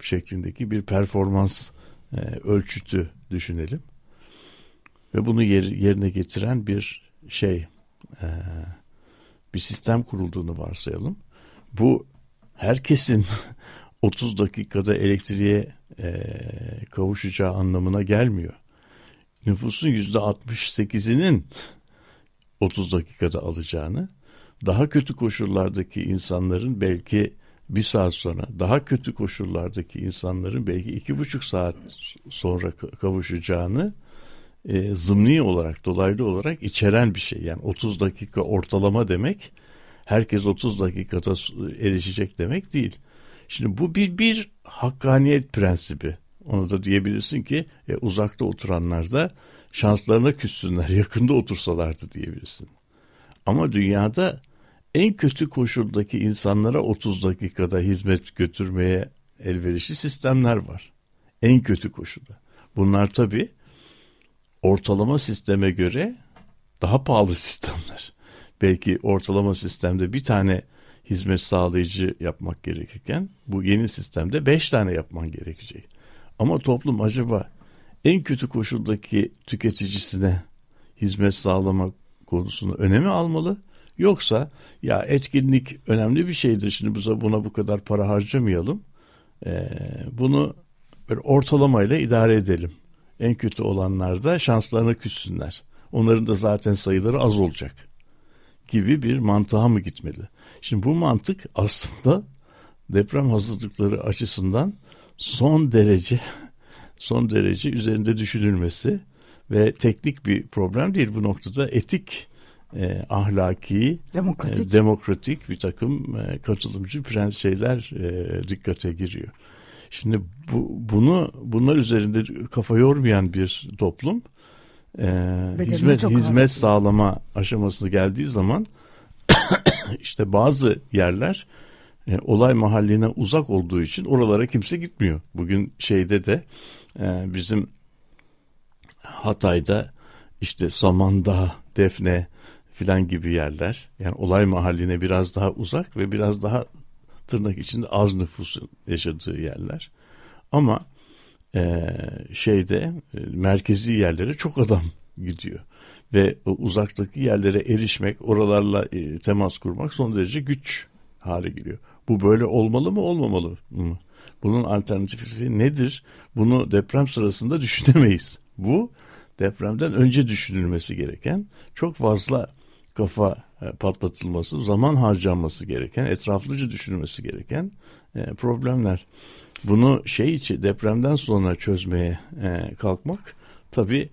[SPEAKER 4] şeklindeki bir performans e, ölçütü düşünelim. Ve bunu yer, yerine getiren bir şey e, bir sistem kurulduğunu varsayalım. Bu herkesin 30 dakikada elektriğe e, kavuşacağı anlamına gelmiyor. Nüfusun yüzde 68'inin 30 dakikada alacağını, daha kötü koşullardaki insanların belki bir saat sonra daha kötü koşullardaki insanların belki iki buçuk saat sonra kavuşacağını e, zımni olarak dolaylı olarak içeren bir şey. Yani 30 dakika ortalama demek herkes 30 dakikada erişecek demek değil. Şimdi bu bir bir hakkaniyet prensibi. Onu da diyebilirsin ki e, uzakta oturanlar da şanslarına küssünler yakında otursalardı diyebilirsin. Ama dünyada en kötü koşuldaki insanlara 30 dakikada hizmet götürmeye elverişli sistemler var. En kötü koşulda. Bunlar tabi ortalama sisteme göre daha pahalı sistemler. Belki ortalama sistemde bir tane hizmet sağlayıcı yapmak gerekirken bu yeni sistemde beş tane yapman gerekecek. Ama toplum acaba en kötü koşuldaki tüketicisine hizmet sağlamak konusunu öneme almalı Yoksa ya etkinlik önemli bir şeydir şimdi bize buna bu kadar para harcamayalım. Ee, bunu bir ortalamayla idare edelim. En kötü olanlar da şanslarına küssünler. Onların da zaten sayıları az olacak gibi bir mantığa mı gitmeli? Şimdi bu mantık aslında deprem hazırlıkları açısından son derece son derece üzerinde düşünülmesi ve teknik bir problem değil bu noktada etik e, ahlaki,
[SPEAKER 3] demokratik.
[SPEAKER 4] E, demokratik bir takım e, katılımcı prens şeyler e, dikkate giriyor. Şimdi bu, bunu bunlar üzerinde kafa yormayan bir toplum e, hizmet hizmet sağlama aşamasına geldiği zaman işte bazı yerler e, olay mahalline uzak olduğu için oralara kimse gitmiyor. Bugün şeyde de e, bizim Hatay'da işte Samandağ, Defne, filan gibi yerler. Yani olay mahalline biraz daha uzak ve biraz daha tırnak içinde az nüfusun yaşadığı yerler. Ama e, şeyde e, merkezi yerlere çok adam gidiyor. Ve uzaktaki yerlere erişmek, oralarla e, temas kurmak son derece güç hale geliyor. Bu böyle olmalı mı olmamalı mı? Bunun alternatifi nedir? Bunu deprem sırasında düşünemeyiz. Bu depremden önce düşünülmesi gereken çok fazla kafa e, patlatılması, zaman harcanması gereken, etraflıca düşünülmesi gereken e, problemler. Bunu şey içi depremden sonra çözmeye e, kalkmak tabii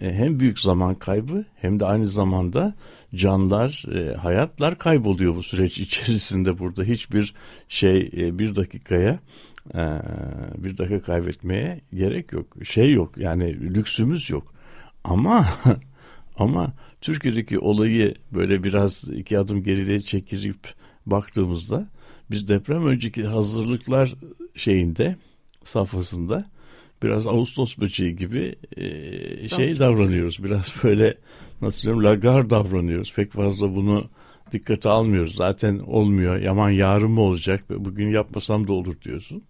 [SPEAKER 4] hem büyük zaman kaybı hem de aynı zamanda canlar, hayatlar kayboluyor bu süreç içerisinde burada hiçbir şey bir dakikaya bir dakika kaybetmeye gerek yok. Şey yok yani lüksümüz yok. Ama ama Türkiye'deki olayı böyle biraz iki adım geride çekilip baktığımızda biz deprem önceki hazırlıklar şeyinde safhasında biraz Ağustos böceği gibi e, şey davranıyoruz. Biraz böyle nasıl diyeyim lagar davranıyoruz. Pek fazla bunu dikkate almıyoruz. Zaten olmuyor. Yaman yarın mı olacak? Bugün yapmasam da olur diyorsun.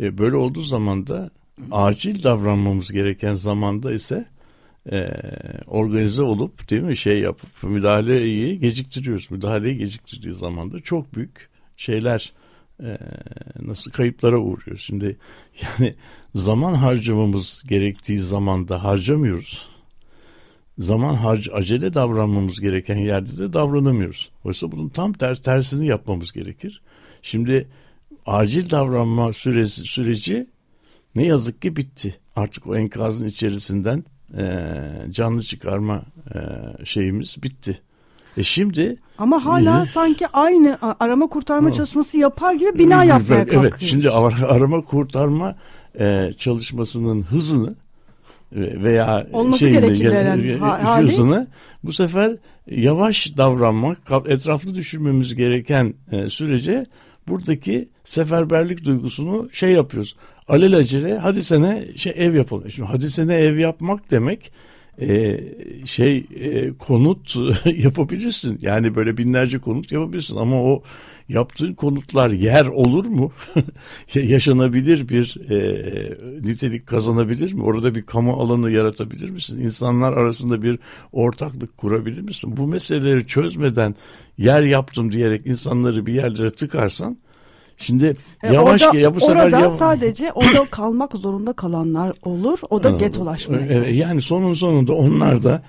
[SPEAKER 4] E, böyle olduğu zaman da acil davranmamız gereken zamanda ise e, organize olup değil mi şey yapıp müdahaleyi geciktiriyoruz. Müdahaleyi geciktirdiği zaman da çok büyük şeyler e, nasıl kayıplara uğruyor. Şimdi yani zaman harcamamız gerektiği zamanda harcamıyoruz. Zaman harc acele davranmamız gereken yerde de davranamıyoruz. Oysa bunun tam ters tersini yapmamız gerekir. Şimdi acil davranma süresi, süreci ne yazık ki bitti. Artık o enkazın içerisinden e, canlı çıkarma e, şeyimiz bitti. E şimdi
[SPEAKER 3] ama hala sanki aynı arama kurtarma çalışması yapar gibi bina yapmaya kalkıyoruz. Evet,
[SPEAKER 4] şimdi arama kurtarma e, çalışmasının hızını e, veya
[SPEAKER 3] olması gerekirlerin
[SPEAKER 4] hızını bu sefer yavaş davranmak, etraflı düşünmemiz gereken e, sürece buradaki seferberlik duygusunu şey yapıyoruz alelacele hadi sene şey ev yapalım. Şimdi hadi sene ev yapmak demek e, şey e, konut yapabilirsin. Yani böyle binlerce konut yapabilirsin ama o yaptığın konutlar yer olur mu? Yaşanabilir bir e, nitelik kazanabilir mi? Orada bir kamu alanı yaratabilir misin? İnsanlar arasında bir ortaklık kurabilir misin? Bu meseleleri çözmeden yer yaptım diyerek insanları bir yerlere tıkarsan Şimdi e, yavaş
[SPEAKER 3] orada,
[SPEAKER 4] ya bu
[SPEAKER 3] sefer orada yavaş... sadece orada kalmak zorunda kalanlar olur. O da getolaşmaya.
[SPEAKER 4] Evet, yani sonun sonunda onlar da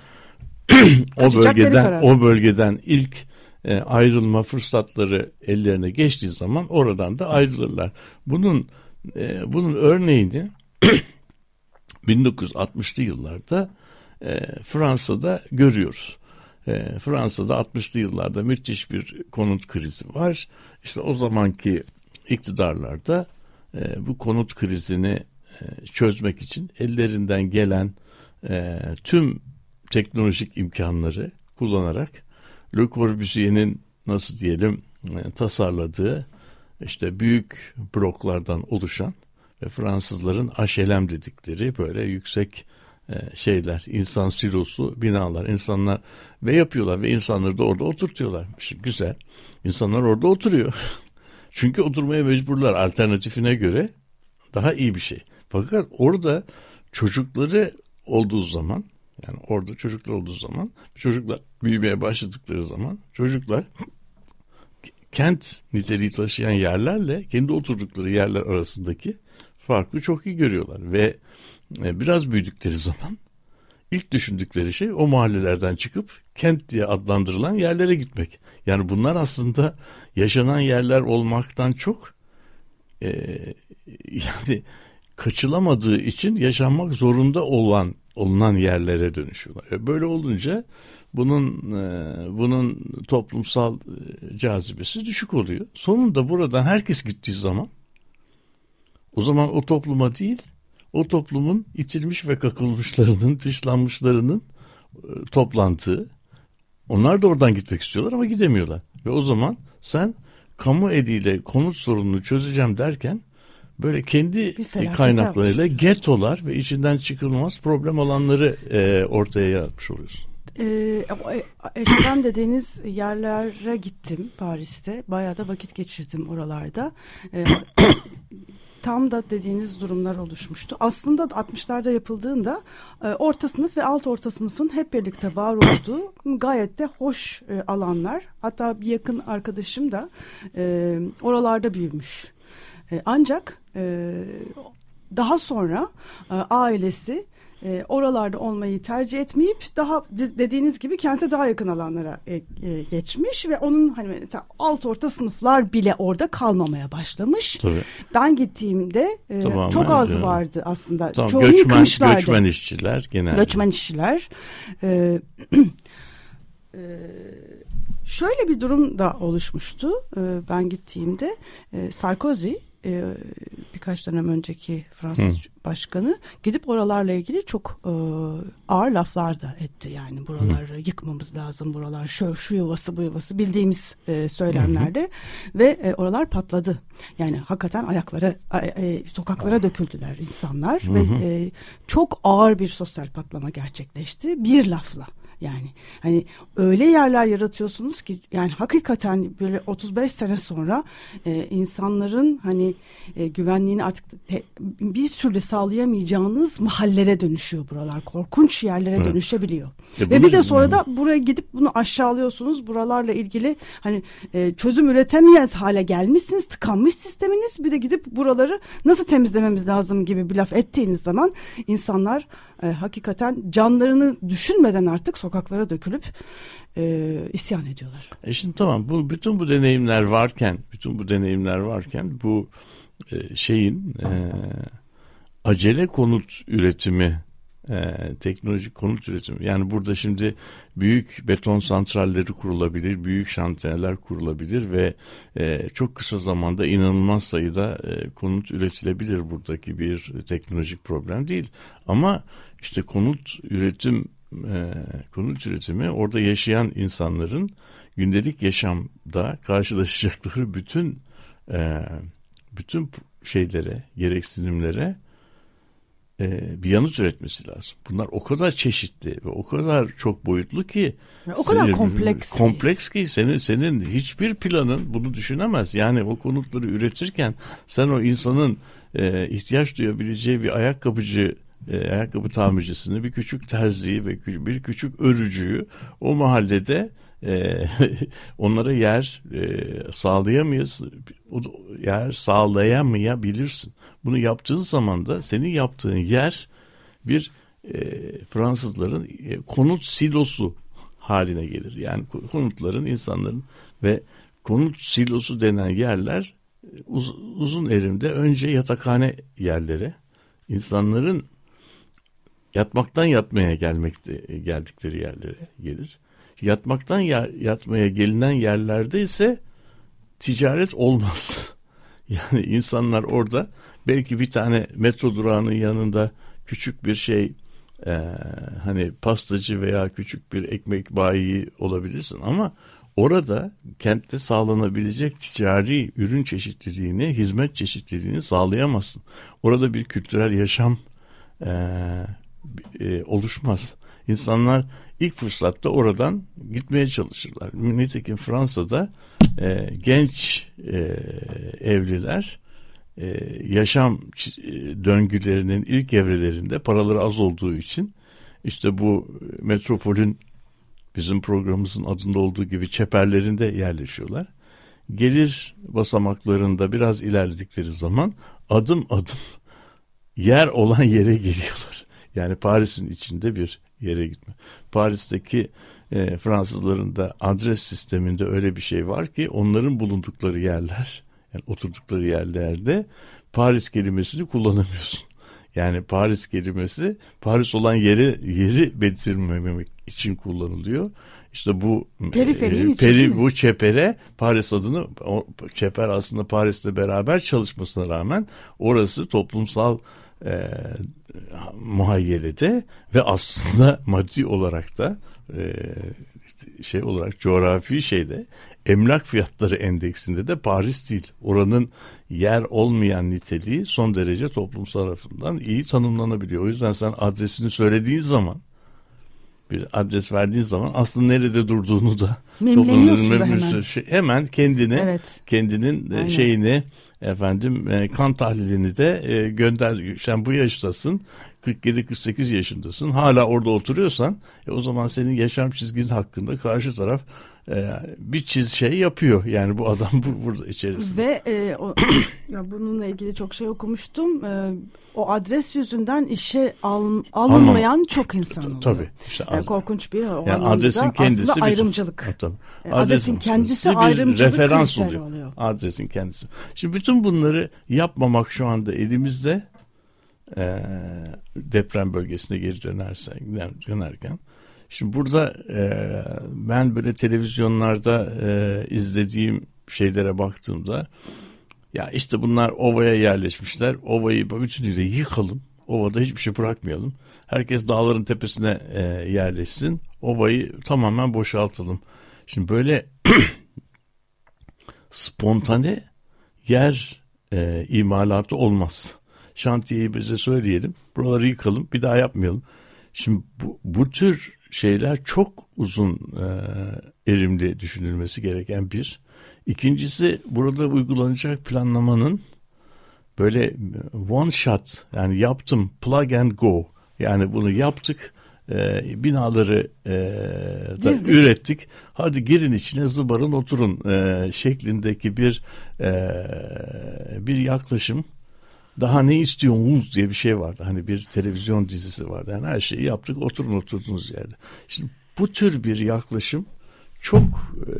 [SPEAKER 4] o bölgeden o bölgeden ilk e, ayrılma fırsatları ellerine geçtiği zaman oradan da ayrılırlar. Bunun e, bunun örneğini 1960'lı yıllarda e, Fransa'da görüyoruz. Fransa'da 60'lı yıllarda müthiş bir konut krizi var. İşte o zamanki iktidarlarda e, bu konut krizini çözmek için ellerinden gelen tüm teknolojik imkanları kullanarak Le Corbusier'in nasıl diyelim e, tasarladığı işte büyük bloklardan oluşan ve Fransızların HLM dedikleri böyle yüksek e, şeyler, insan silosu binalar, insanlar ve yapıyorlar ve insanları da orada oturtuyorlar. Şimdi güzel. İnsanlar orada oturuyor. Çünkü oturmaya mecburlar alternatifine göre daha iyi bir şey. Fakat orada çocukları olduğu zaman yani orada çocuklar olduğu zaman çocuklar büyümeye başladıkları zaman çocuklar kent niteliği taşıyan yerlerle kendi oturdukları yerler arasındaki farkı çok iyi görüyorlar ve e, biraz büyüdükleri zaman ilk düşündükleri şey o mahallelerden çıkıp kent diye adlandırılan yerlere gitmek. Yani bunlar aslında yaşanan yerler olmaktan çok e, yani kaçılamadığı için yaşanmak zorunda olan olunan yerlere dönüşüyorlar. E, böyle olunca bunun e, bunun toplumsal e, cazibesi düşük oluyor. Sonunda buradan herkes gittiği zaman o zaman o topluma değil o toplumun itilmiş ve kakılmışlarının, dışlanmışlarının toplantığı. Onlar da oradan gitmek istiyorlar ama gidemiyorlar. Ve o zaman sen kamu eliyle konut sorununu çözeceğim derken böyle kendi kaynaklarıyla yapmış. getolar ve içinden çıkılmaz problem alanları e, ortaya yaratmış oluyorsun.
[SPEAKER 3] Ee, Eşrem dediğiniz yerlere gittim Paris'te. Bayağı da vakit geçirdim oralarda. Ee, tam da dediğiniz durumlar oluşmuştu. Aslında 60'larda yapıldığında e, orta sınıf ve alt orta sınıfın hep birlikte var olduğu gayet de hoş e, alanlar. Hatta bir yakın arkadaşım da e, oralarda büyümüş. E, ancak e, daha sonra e, ailesi e, oralarda olmayı tercih etmeyip daha dediğiniz gibi kente daha yakın alanlara e, e, geçmiş ve onun hani mesela alt orta sınıflar bile orada kalmamaya başlamış.
[SPEAKER 4] Tabii.
[SPEAKER 3] Ben gittiğimde e, çok az
[SPEAKER 4] öyle.
[SPEAKER 3] vardı aslında.
[SPEAKER 4] Tamam,
[SPEAKER 3] Çoğunu
[SPEAKER 4] göçmen,
[SPEAKER 3] yıkmışlardı.
[SPEAKER 4] göçmen işçiler genelde.
[SPEAKER 3] Göçmen işçiler. Ee, e, şöyle bir durum da oluşmuştu e, ben gittiğimde. E, Sarkozy e, birkaç dönem önceki Fransız başkanı gidip oralarla ilgili çok e, ağır laflar da etti. Yani buraları yıkmamız lazım, buralar şu, şu yuvası bu yuvası bildiğimiz e, söylemlerde ve e, oralar patladı. Yani hakikaten ayaklara, e, sokaklara döküldüler insanlar ve e, çok ağır bir sosyal patlama gerçekleşti bir lafla. Yani hani öyle yerler yaratıyorsunuz ki yani hakikaten böyle 35 sene sonra e, insanların hani e, güvenliğini artık te- bir türlü sağlayamayacağınız mahallere dönüşüyor buralar. Korkunç yerlere
[SPEAKER 4] Evet.
[SPEAKER 3] dönüşebiliyor.
[SPEAKER 4] E
[SPEAKER 3] Ve bir de sonra da buraya gidip bunu aşağılıyorsunuz. Buralarla ilgili hani e, çözüm üretemeyez hale gelmişsiniz. Tıkanmış sisteminiz. Bir de gidip buraları nasıl temizlememiz lazım gibi bir laf ettiğiniz zaman insanlar e, hakikaten canlarını düşünmeden artık sokaklara dökülüp e, isyan ediyorlar.
[SPEAKER 4] E şimdi tamam bu bütün bu deneyimler varken bütün bu deneyimler varken bu e, şeyin e, acele konut üretimi e, teknolojik konut üretimi. Yani burada şimdi büyük beton santralleri kurulabilir büyük şantiyeler kurulabilir ve e, çok kısa zamanda inanılmaz sayıda e, konut üretilebilir buradaki bir teknolojik problem değil. Ama işte konut üretim e, konut üretimi orada yaşayan insanların gündelik yaşamda karşılaşacakları bütün e, bütün şeylere, gereksinimlere e, bir yanıt üretmesi lazım. Bunlar o kadar çeşitli ve o kadar çok boyutlu ki
[SPEAKER 3] o kadar
[SPEAKER 4] senin-
[SPEAKER 3] kompleks ki.
[SPEAKER 4] kompleks ki senin senin hiçbir planın bunu düşünemez. Yani o konutları üretirken sen o insanın e, ihtiyaç duyabileceği bir ayakkabıcı e, ayakkabı tamircisini, bir küçük terziyi ve bir küçük örücüyü o mahallede e, onlara yer e, sağlayamayız, yer sağlayamayabilirsin. Bunu yaptığın zaman da senin yaptığın yer bir e, Fransızların e, konut silosu haline gelir. Yani ko- konutların insanların ve konut silosu denen yerler e, uz- uzun erimde önce yatakhane yerleri insanların yatmaktan yatmaya gelmekte geldikleri yerlere gelir. Yatmaktan ya- yatmaya gelinen yerlerde ise ticaret olmaz. Yani insanlar orada belki bir tane metro durağının yanında küçük bir şey e, hani pastacı veya küçük bir ekmek bayi olabilirsin ama orada kentte sağlanabilecek ticari ürün çeşitliliğini, hizmet çeşitliliğini sağlayamazsın. Orada bir kültürel yaşam e, e, oluşmaz. İnsanlar ilk fırsatta oradan gitmeye çalışırlar. Nitekim Fransa'da e, genç e, evliler e, yaşam e, döngülerinin ilk evrelerinde paraları az olduğu için işte bu metropolün bizim programımızın adında olduğu gibi çeperlerinde yerleşiyorlar. Gelir basamaklarında biraz ilerledikleri zaman adım adım yer olan yere geliyorlar. Yani Paris'in içinde bir yere gitme. Paris'teki e, Fransızların da adres sisteminde öyle bir şey var ki onların bulundukları yerler, yani oturdukları yerlerde Paris kelimesini kullanamıyorsun. Yani Paris kelimesi Paris olan yeri yeri belirtmemek için kullanılıyor. İşte bu
[SPEAKER 3] Periferiğin
[SPEAKER 4] e,
[SPEAKER 3] mi?
[SPEAKER 4] bu çepere Paris adını o çeper aslında Paris'le beraber çalışmasına rağmen orası toplumsal e, muhayyelede ve aslında maddi olarak da e, şey olarak coğrafi şeyde emlak fiyatları endeksinde de Paris değil. Oranın yer olmayan niteliği son derece toplumsal tarafından iyi tanımlanabiliyor. O yüzden sen adresini söylediğin zaman bir adres verdiğin zaman aslında nerede durduğunu da toplumun
[SPEAKER 3] hemen.
[SPEAKER 4] şey- hemen kendini
[SPEAKER 3] Evet.
[SPEAKER 4] kendinin e,
[SPEAKER 3] Aynen.
[SPEAKER 4] şeyini efendim e, kan tahlilini de e, gönder. Sen bu yaştasın. 47-48 yaşındasın. Hala orada oturuyorsan e, o zaman senin yaşam çizgin hakkında karşı taraf bir çiz şey yapıyor. Yani bu adam bu, burada içerisinde.
[SPEAKER 3] Ve e, o, ya bununla ilgili çok şey okumuştum. E, o adres yüzünden işe al, alınmayan çok insan oluyor.
[SPEAKER 4] Tabii. İşte
[SPEAKER 3] Yani korkunç bir o
[SPEAKER 4] Yani adresin kendisi
[SPEAKER 3] aslında
[SPEAKER 4] bir-
[SPEAKER 3] ayrımcılık.
[SPEAKER 4] Ha, tabii.
[SPEAKER 3] E, adresin kendisi
[SPEAKER 4] bir
[SPEAKER 3] ayrımcılık
[SPEAKER 4] referans oluyor.
[SPEAKER 3] oluyor.
[SPEAKER 4] Adresin kendisi. Şimdi bütün bunları yapmamak şu anda elimizde e, deprem bölgesine geri dönersen dönerken. Şimdi burada e, ben böyle televizyonlarda e, izlediğim şeylere baktığımda ya işte bunlar ovaya yerleşmişler. Ovayı bütünüyle yıkalım. Ovada hiçbir şey bırakmayalım. Herkes dağların tepesine e, yerleşsin. Ovayı tamamen boşaltalım. Şimdi böyle spontane yer e, imalatı olmaz. Şantiyeyi bize söyleyelim. Buraları yıkalım. Bir daha yapmayalım. Şimdi bu, bu tür şeyler çok uzun e, erimli düşünülmesi gereken bir. İkincisi burada uygulanacak planlamanın böyle one shot yani yaptım plug and go yani bunu yaptık e, binaları e, da
[SPEAKER 3] Dizdik.
[SPEAKER 4] ürettik hadi girin içine zıbarın oturun e, şeklindeki bir e, bir yaklaşım daha ne istiyorsunuz diye bir şey vardı hani bir televizyon dizisi vardı yani her şeyi yaptık oturun oturduğunuz yerde şimdi bu tür bir yaklaşım çok e,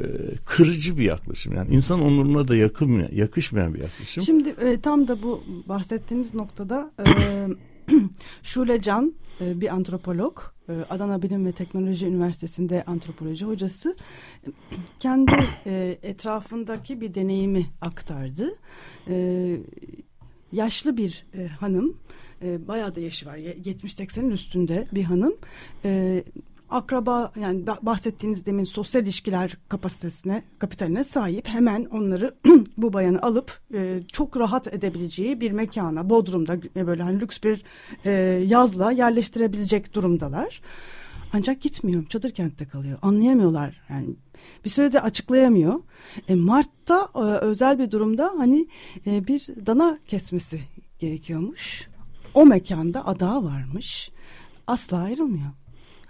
[SPEAKER 4] kırıcı bir yaklaşım yani insan onuruna da yakın yakışmayan bir yaklaşım.
[SPEAKER 3] Şimdi e, tam da bu bahsettiğiniz noktada e, Şule Can e, bir antropolog, e, Adana Bilim ve Teknoloji Üniversitesi'nde antropoloji hocası kendi e, etrafındaki bir deneyimi aktardı. E, yaşlı bir e, hanım, e, bayağı da yaşı var, ye- 70-80'in üstünde bir hanım. E, akraba yani ba- bahsettiğiniz demin sosyal ilişkiler kapasitesine, kapitaline sahip hemen onları bu bayanı alıp e, çok rahat edebileceği bir mekana, Bodrum'da e, böyle hani lüks bir e, yazla yerleştirebilecek durumdalar. Ancak gitmiyor, çadır kentte kalıyor. Anlayamıyorlar yani bir sürede açıklayamıyor. E, Mart'ta e, özel bir durumda hani e, bir dana kesmesi gerekiyormuş. O mekanda ada varmış. Asla ayrılmıyor.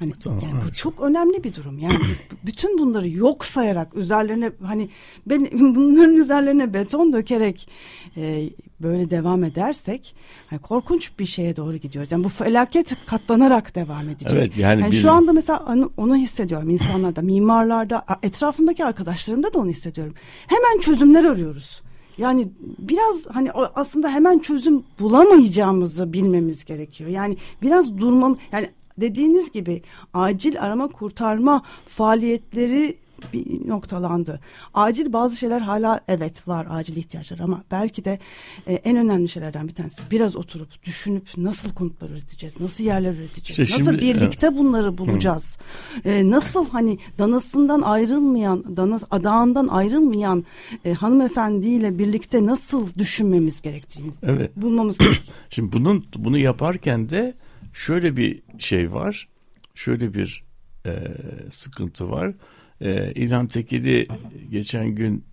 [SPEAKER 3] Hani
[SPEAKER 4] Tamam,
[SPEAKER 3] yani bu
[SPEAKER 4] evet.
[SPEAKER 3] çok önemli bir durum. Yani bütün bunları yok sayarak üzerlerine hani ben bunların üzerlerine beton dökerek e, böyle devam edersek hani korkunç bir şeye doğru gidiyoruz. Yani bu felaket katlanarak devam edecek.
[SPEAKER 4] Evet, yani bir-
[SPEAKER 3] şu anda mesela onu, onu hissediyorum insanlarda, mimarlarda, etrafımdaki arkadaşlarımda da onu hissediyorum. Hemen çözümler arıyoruz. Yani biraz hani aslında hemen çözüm bulamayacağımızı bilmemiz gerekiyor. Yani biraz durmam yani dediğiniz gibi acil arama kurtarma faaliyetleri bir noktalandı. Acil bazı şeyler hala evet var acil ihtiyaçlar ama belki de e, en önemli şeylerden bir tanesi biraz oturup düşünüp nasıl konutlar üreteceğiz, nasıl yerler üreteceğiz,
[SPEAKER 4] İşte
[SPEAKER 3] nasıl
[SPEAKER 4] şimdi-
[SPEAKER 3] birlikte bunları bulacağız. E, nasıl hani danasından ayrılmayan, danas, adağından ayrılmayan e, hanımefendiyle birlikte nasıl düşünmemiz gerektiğini
[SPEAKER 4] Evet.
[SPEAKER 3] bulmamız gerekiyor.
[SPEAKER 4] Şimdi bunun bunu yaparken de şöyle bir şey var. Şöyle bir e, sıkıntı var. E, İlhan Tekeli geçen gün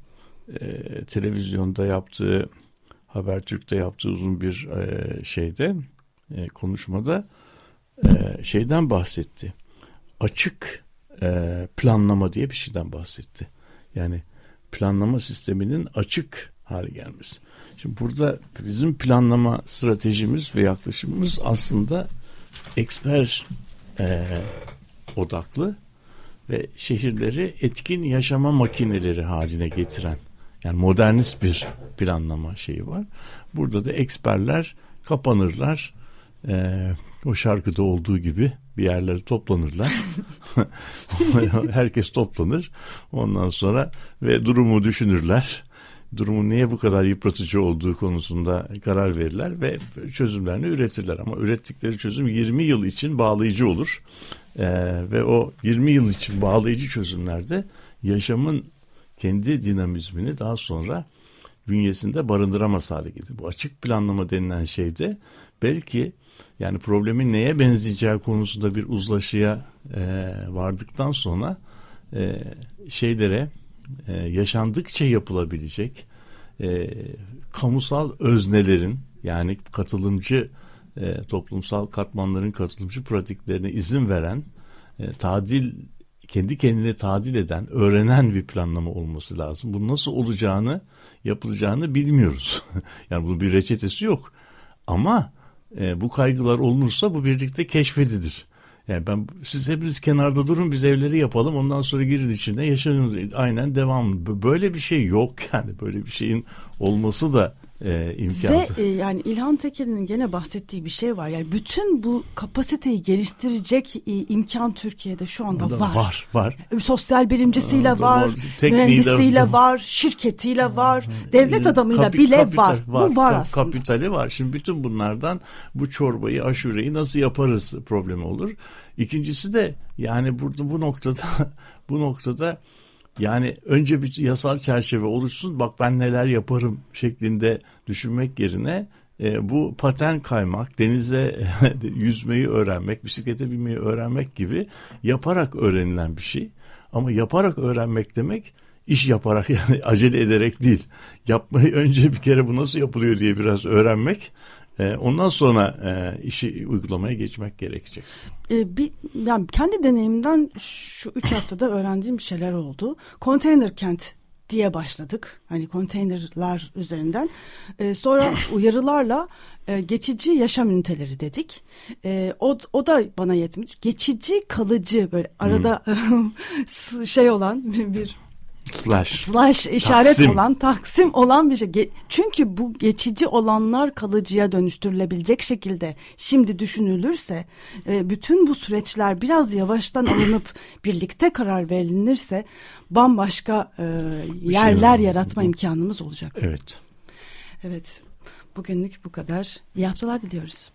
[SPEAKER 4] e, televizyonda yaptığı Habertürk'te yaptığı uzun bir e, şeyde e, konuşmada e, şeyden bahsetti. Açık e, planlama diye bir şeyden bahsetti. Yani planlama sisteminin açık hale gelmesi. Şimdi burada bizim planlama stratejimiz ve yaklaşımımız aslında eksper e, odaklı ve şehirleri etkin yaşama makineleri haline getiren yani modernist bir planlama şeyi var. Burada da eksperler kapanırlar. E, o şarkıda olduğu gibi bir yerlere toplanırlar. Herkes toplanır. Ondan sonra ve durumu düşünürler. Durumun niye bu kadar yıpratıcı olduğu konusunda karar verirler ve çözümlerini üretirler. Ama ürettikleri çözüm 20 yıl için bağlayıcı olur. Ee, ve o 20 yıl için bağlayıcı çözümlerde yaşamın kendi dinamizmini daha sonra bünyesinde barındıramaz hale gelir. Bu açık planlama denilen şeyde belki yani problemin neye benzeyeceği konusunda bir uzlaşıya e, vardıktan sonra e, şeylere e, yaşandıkça yapılabilecek e, kamusal öznelerin yani katılımcı e, toplumsal katmanların katılımcı pratiklerine izin veren e, tadil kendi kendine tadil eden, öğrenen bir planlama olması lazım. Bu nasıl olacağını, yapılacağını bilmiyoruz. yani bunun bir reçetesi yok. Ama e, bu kaygılar olunursa bu birlikte keşfedilir. Yani ben siz hepiniz kenarda durun biz evleri yapalım. Ondan sonra girin içinde yaşayın aynen devam. Böyle bir şey yok yani. Böyle bir şeyin olması da e, imkansız.
[SPEAKER 3] Ve e, yani İlhan Tekin'in gene bahsettiği bir şey var. Yani bütün bu kapasiteyi geliştirecek e, imkan Türkiye'de şu anda
[SPEAKER 4] Orada
[SPEAKER 3] var.
[SPEAKER 4] Var, var.
[SPEAKER 3] E, Sosyal bilimcisiyle
[SPEAKER 4] Orada
[SPEAKER 3] var,
[SPEAKER 4] var,
[SPEAKER 3] mühendisiyle
[SPEAKER 4] var.
[SPEAKER 3] var, şirketiyle var, devlet adamıyla
[SPEAKER 4] Kapi-
[SPEAKER 3] bile
[SPEAKER 4] kapital
[SPEAKER 3] var. Bu var
[SPEAKER 4] Ka-
[SPEAKER 3] aslında.
[SPEAKER 4] Kapitali var. Şimdi bütün bunlardan bu çorbayı, aşureyi nasıl yaparız problemi olur. İkincisi de yani burada bu noktada bu noktada yani önce bir yasal çerçeve oluşsun bak ben neler yaparım şeklinde düşünmek yerine e, bu paten kaymak, denize yüzmeyi öğrenmek, bisiklete binmeyi öğrenmek gibi yaparak öğrenilen bir şey. Ama yaparak öğrenmek demek iş yaparak yani acele ederek değil. Yapmayı önce bir kere bu nasıl yapılıyor diye biraz öğrenmek. E, ondan sonra e, işi uygulamaya geçmek gerekecek.
[SPEAKER 3] E, bir, yani kendi deneyimden şu üç haftada öğrendiğim şeyler oldu. Konteyner kent diye başladık. Hani konteynerler üzerinden. E, sonra uyarılarla e, geçici yaşam üniteleri dedik. E, o, o da bana yetmedi. Geçici kalıcı böyle arada şey olan bir
[SPEAKER 4] Slash.
[SPEAKER 3] slash işaret
[SPEAKER 4] Taksim.
[SPEAKER 3] olan taksim olan bir şey. Ge- Çünkü bu geçici olanlar kalıcıya dönüştürülebilecek şekilde şimdi düşünülürse e, bütün bu süreçler biraz yavaştan alınıp birlikte karar verilirse bambaşka e, yerler
[SPEAKER 4] olur.
[SPEAKER 3] yaratma imkanımız olacak.
[SPEAKER 4] Evet.
[SPEAKER 3] Evet. Bugünlük bu kadar. İyi haftalar diliyoruz.